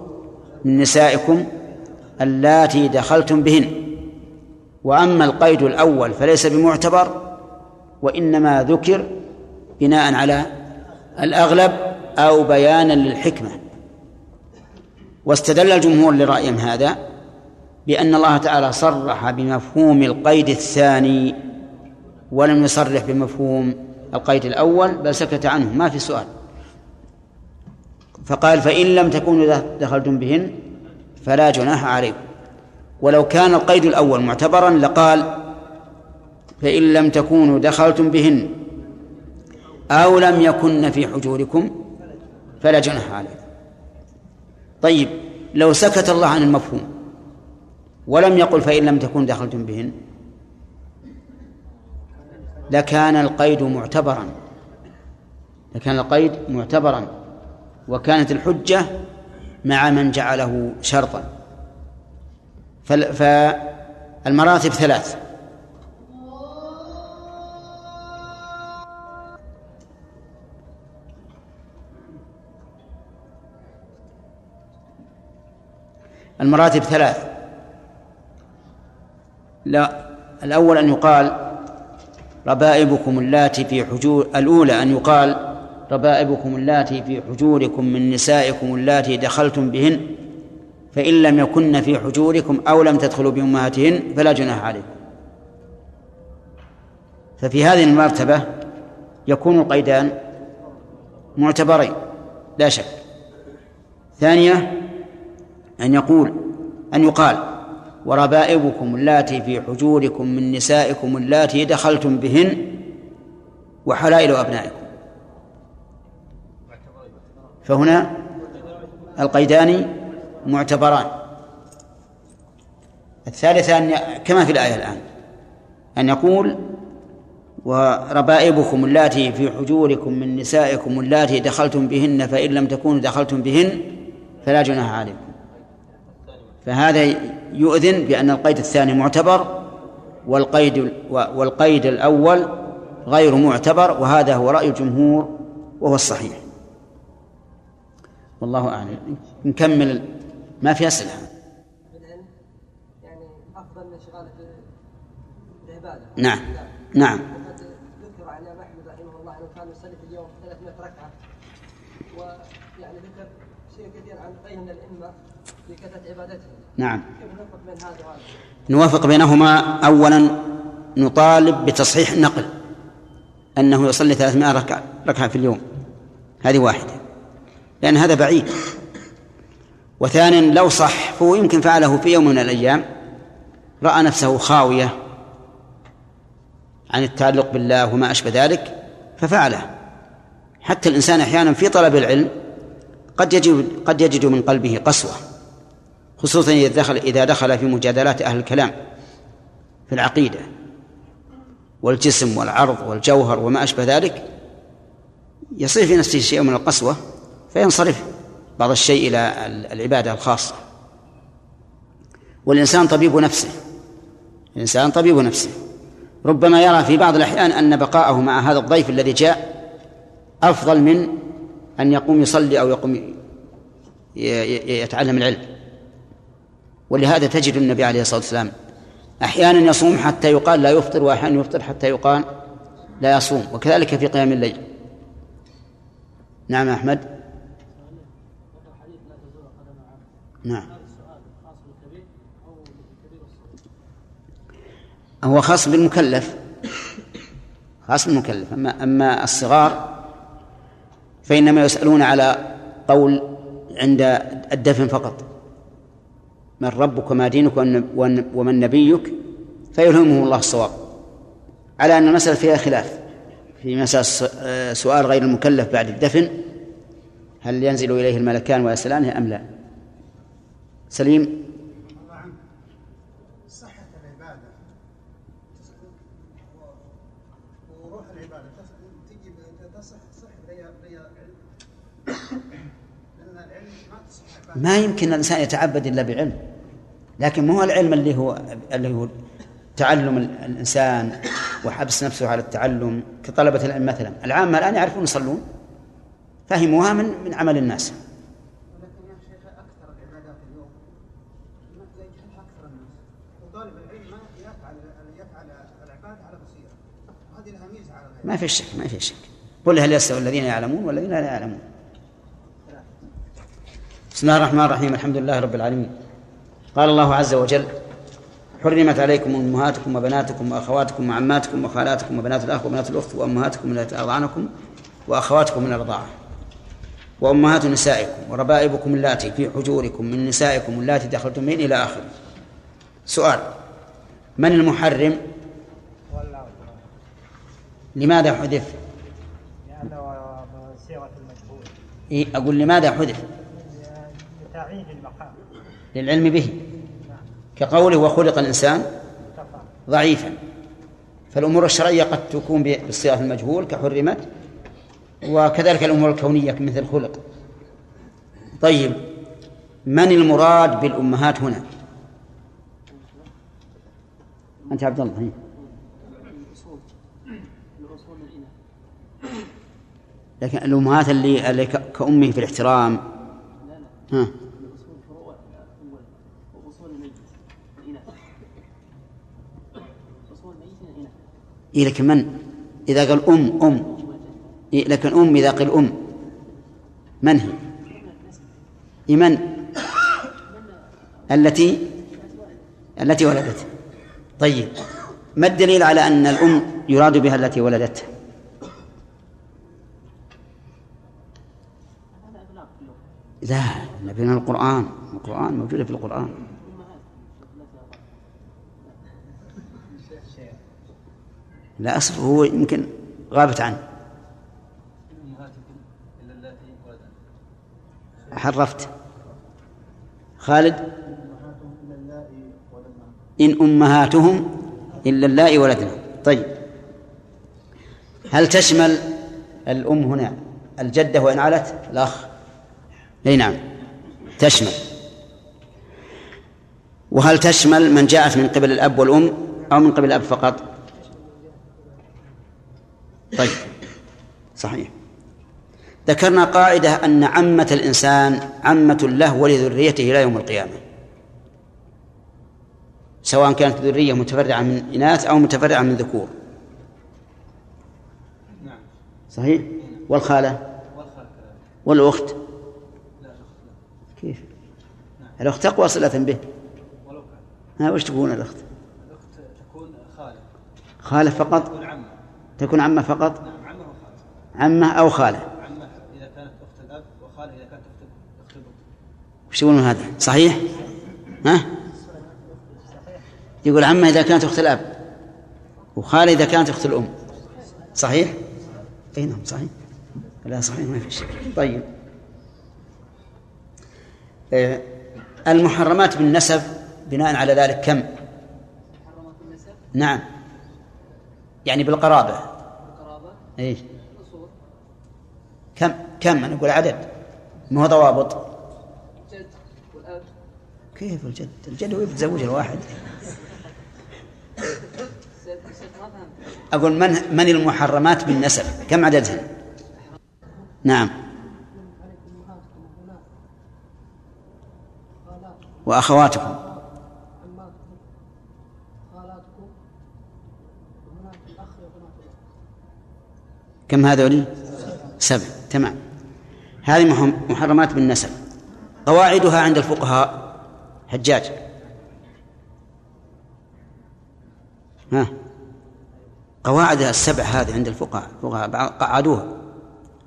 من نسائكم اللاتي دخلتم بهن. وأما القيد الأول فليس بمعتبر وإنما ذكر بناء على الأغلب أو بيانا للحكمة. واستدل الجمهور لرأيهم هذا بأن الله تعالى صرح بمفهوم القيد الثاني ولم يصرح بمفهوم القيد الأول بل سكت عنه ما في سؤال. فقال فإن لم تكونوا دخلتم بهن فلا جناح عليكم. ولو كان القيد الأول معتبرا لقال فإن لم تكونوا دخلتم بهن أو لم يكن في حجوركم فلا جناح عليكم. طيب لو سكت الله عن المفهوم ولم يقل فإن لم تكون دخلتم بهن لكان القيد معتبرا لكان القيد معتبرا وكانت الحجة مع من جعله شرطا. فالمراتب ثلاث. المراتب ثلاث. لا الأول أن يقال ربائبكم اللاتي في حجور الأولى أن يقال ربائبكم اللاتي في حجوركم من نسائكم اللاتي دخلتم بهن. فإن لم يكن في حجوركم أو لم تدخلوا بأمهاتهن فلا جناح عليكم. ففي هذه المرتبة يكون القيدان معتبرين لا شك. ثانية أن يقول أن يقال وربائبكم اللاتي في حجوركم من نسائكم اللاتي دخلتم بهن وحلائل أبنائكم. فهنا القيدان معتبران. الثالثة أن كما في الآية الآن أن يقول وربائبكم اللاتي في حجوركم من نسائكم اللاتي دخلتم بهن فإن لم تكونوا دخلتم بهن فلا جناح عليكم. فهذا يؤذن بأن القيد الثاني معتبر والقيد والقيد الأول غير معتبر وهذا هو رأي الجمهور وهو الصحيح. والله أعلم. نكمل ما في أسئلة. يعني أفضل من نعم. نعم. ذكر رحمه الله أنه كان يصلي في اليوم 300 ركعة ويعني ذكر شيء كثير عن من في كثرة نعم؟ نوافق بينهما أولا نطالب بتصحيح النقل أنه يصلي 300 ركعة ركعة في اليوم. هذه واحدة. لأن هذا بعيد. وثانيا لو صح فهو يمكن فعله في يوم من الأيام رأى نفسه خاوية عن التعلق بالله وما أشبه ذلك ففعله. حتى الإنسان أحيانا في طلب العلم قد يجد قد يجد من قلبه قسوة خصوصا إذا دخل إذا دخل في مجادلات أهل الكلام في العقيدة والجسم والعرض والجوهر وما أشبه ذلك يصير في نفسه شيء من القسوة فينصرف. بعض الشيء إلى العبادة الخاصة. والإنسان طبيب نفسه. الإنسان طبيب نفسه. ربما يرى في بعض الأحيان أن بقاءه مع هذا الضيف الذي جاء أفضل من أن يقوم يصلي أو يقوم يتعلم العلم. ولهذا تجد النبي عليه الصلاة والسلام أحيانا يصوم حتى يقال لا يفطر وأحيانا يفطر حتى يقال لا يصوم وكذلك في قيام الليل. نعم أحمد. نعم. هو خاص بالمكلف. خاص بالمكلف. أما أما الصغار فإنما يسألون على قول عند الدفن فقط. من ربك وما دينك ومن نبيك فيلهمه الله الصواب. على أن المسألة فيها خلاف. في مسألة آه، سؤال غير المكلف بعد الدفن هل ينزل إليه الملكان ويسألانه أم لا؟ سليم. صحة العبادة. وروح العبادة. تجي تصح صح ما تصح عبادة. ما يمكن الإنسان يتعبد إلا بعلم. لكن ما هو العلم اللي هو اللي هو تعلم ال- الإنسان وحبس نفسه على التعلم كطلبة العلم مثلا. العامة الآن يعرفون يصلون. فهموها من من عمل الناس ولكن يا شيخ أكثر العبادات اليوم ما يجهلها أكثر الناس وطالب العلم ما يفعل يفعل العبادة على بصيرة وهذه لها ميزة على غيرها ما في شك ما في شك. قل هل يستوي الذين يعلمون والذين لا يعلمون. بسم الله الرحمن الرحيم الحمد لله رب العالمين. قال الله عز وجل حرمت عليكم أمهاتكم وبناتكم وأخواتكم وعماتكم وخالاتكم وبنات الأخ وبنات الأخت وأمهاتكم التي ارضعنكم وأخواتكم من الرضاعة. وأمهات نسائكم وربائبكم اللاتي في حجوركم من نسائكم اللاتي دخلتم بهن إلى آخره. سؤال من المحرم لماذا حذف؟ لأنه صيغة المجهول. إيه أقول لماذا حذف؟ لتعيين المقام. للعلم به. كقوله وخلق الإنسان ضعيفا. فالأمور الشرعية قد تكون بالصيغة المجهول كحرمت وكذلك الأمور الكونية مثل خلق. طيب من المراد بالأمهات هنا؟ أنت عبد الله هي. لكن الأمهات اللي, اللي كأمه في الاحترام. ها. إيه لكن من؟ إذا قال أم أم. إيه لكن أم إذا قال أم. من هي؟ إيه من؟ التي؟ التي ولدته طيب. ما الدليل على أن الأم يراد بها التي ولدته لا نبينا القرآن القرآن موجودة في القرآن. لا أصل هو يمكن غابت عنه. حرفت. خالد؟ إن أمهاتهم إلا اللائي ولدنا. طيب. هل تشمل الأم هنا الجدة وإن علت؟ الأخ. أي نعم. تشمل. وهل تشمل من جاءت من قبل الأب والأم أو من قبل الأب فقط؟ طيب. صحيح. ذكرنا قاعدة أن عمة الإنسان عمة له ولذريته إلى يوم القيامة. سواء كانت ذرية متفرعة من إناث أو متفرعة من ذكور. نعم. صحيح؟ والخالة؟ والأخت لا الأخت لا كيف الأخت أقوى صلة به؟ ولو ها وش تكون الأخت؟ الأخت تكون خالة خالة فقط؟ تكون عمة تكون عمة فقط؟ نعم عمة وخالة عمة أو خالة؟ عمة إذا كانت أخت الأب وخالة إذا كانت أخت الأم وش يقولون هذا؟ صحيح؟ ها؟ يقول عمة إذا كانت أخت الأب وخالة إذا كانت أخت الأم. صحيح؟ أي نعم صحيح. لا صحيح ما في شيء طيب. آه، المحرمات بالنسب بناء على ذلك كم؟ نعم. يعني بالقرابة. القرابة إيش الأصول كم؟ كم؟ أنا أقول عدد. ما هو ضوابط؟ الجد والأب. كيف الجد؟ الجد هو يتزوج الواحد. أقول من من المحرمات بالنسب؟ كم عددهن؟ نعم. وأخواتكم. كم هذول؟ سبع. تمام. هذه محرمات بالنسب. قواعدها عند الفقهاء. حجاج. ها؟ قواعدها السبع هذه عند الفقهاء. الفقهاء قعدوها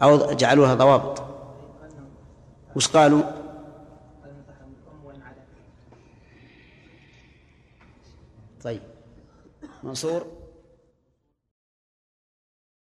أو جعلوها ضوابط. وش قالوا؟ طيب منصور؟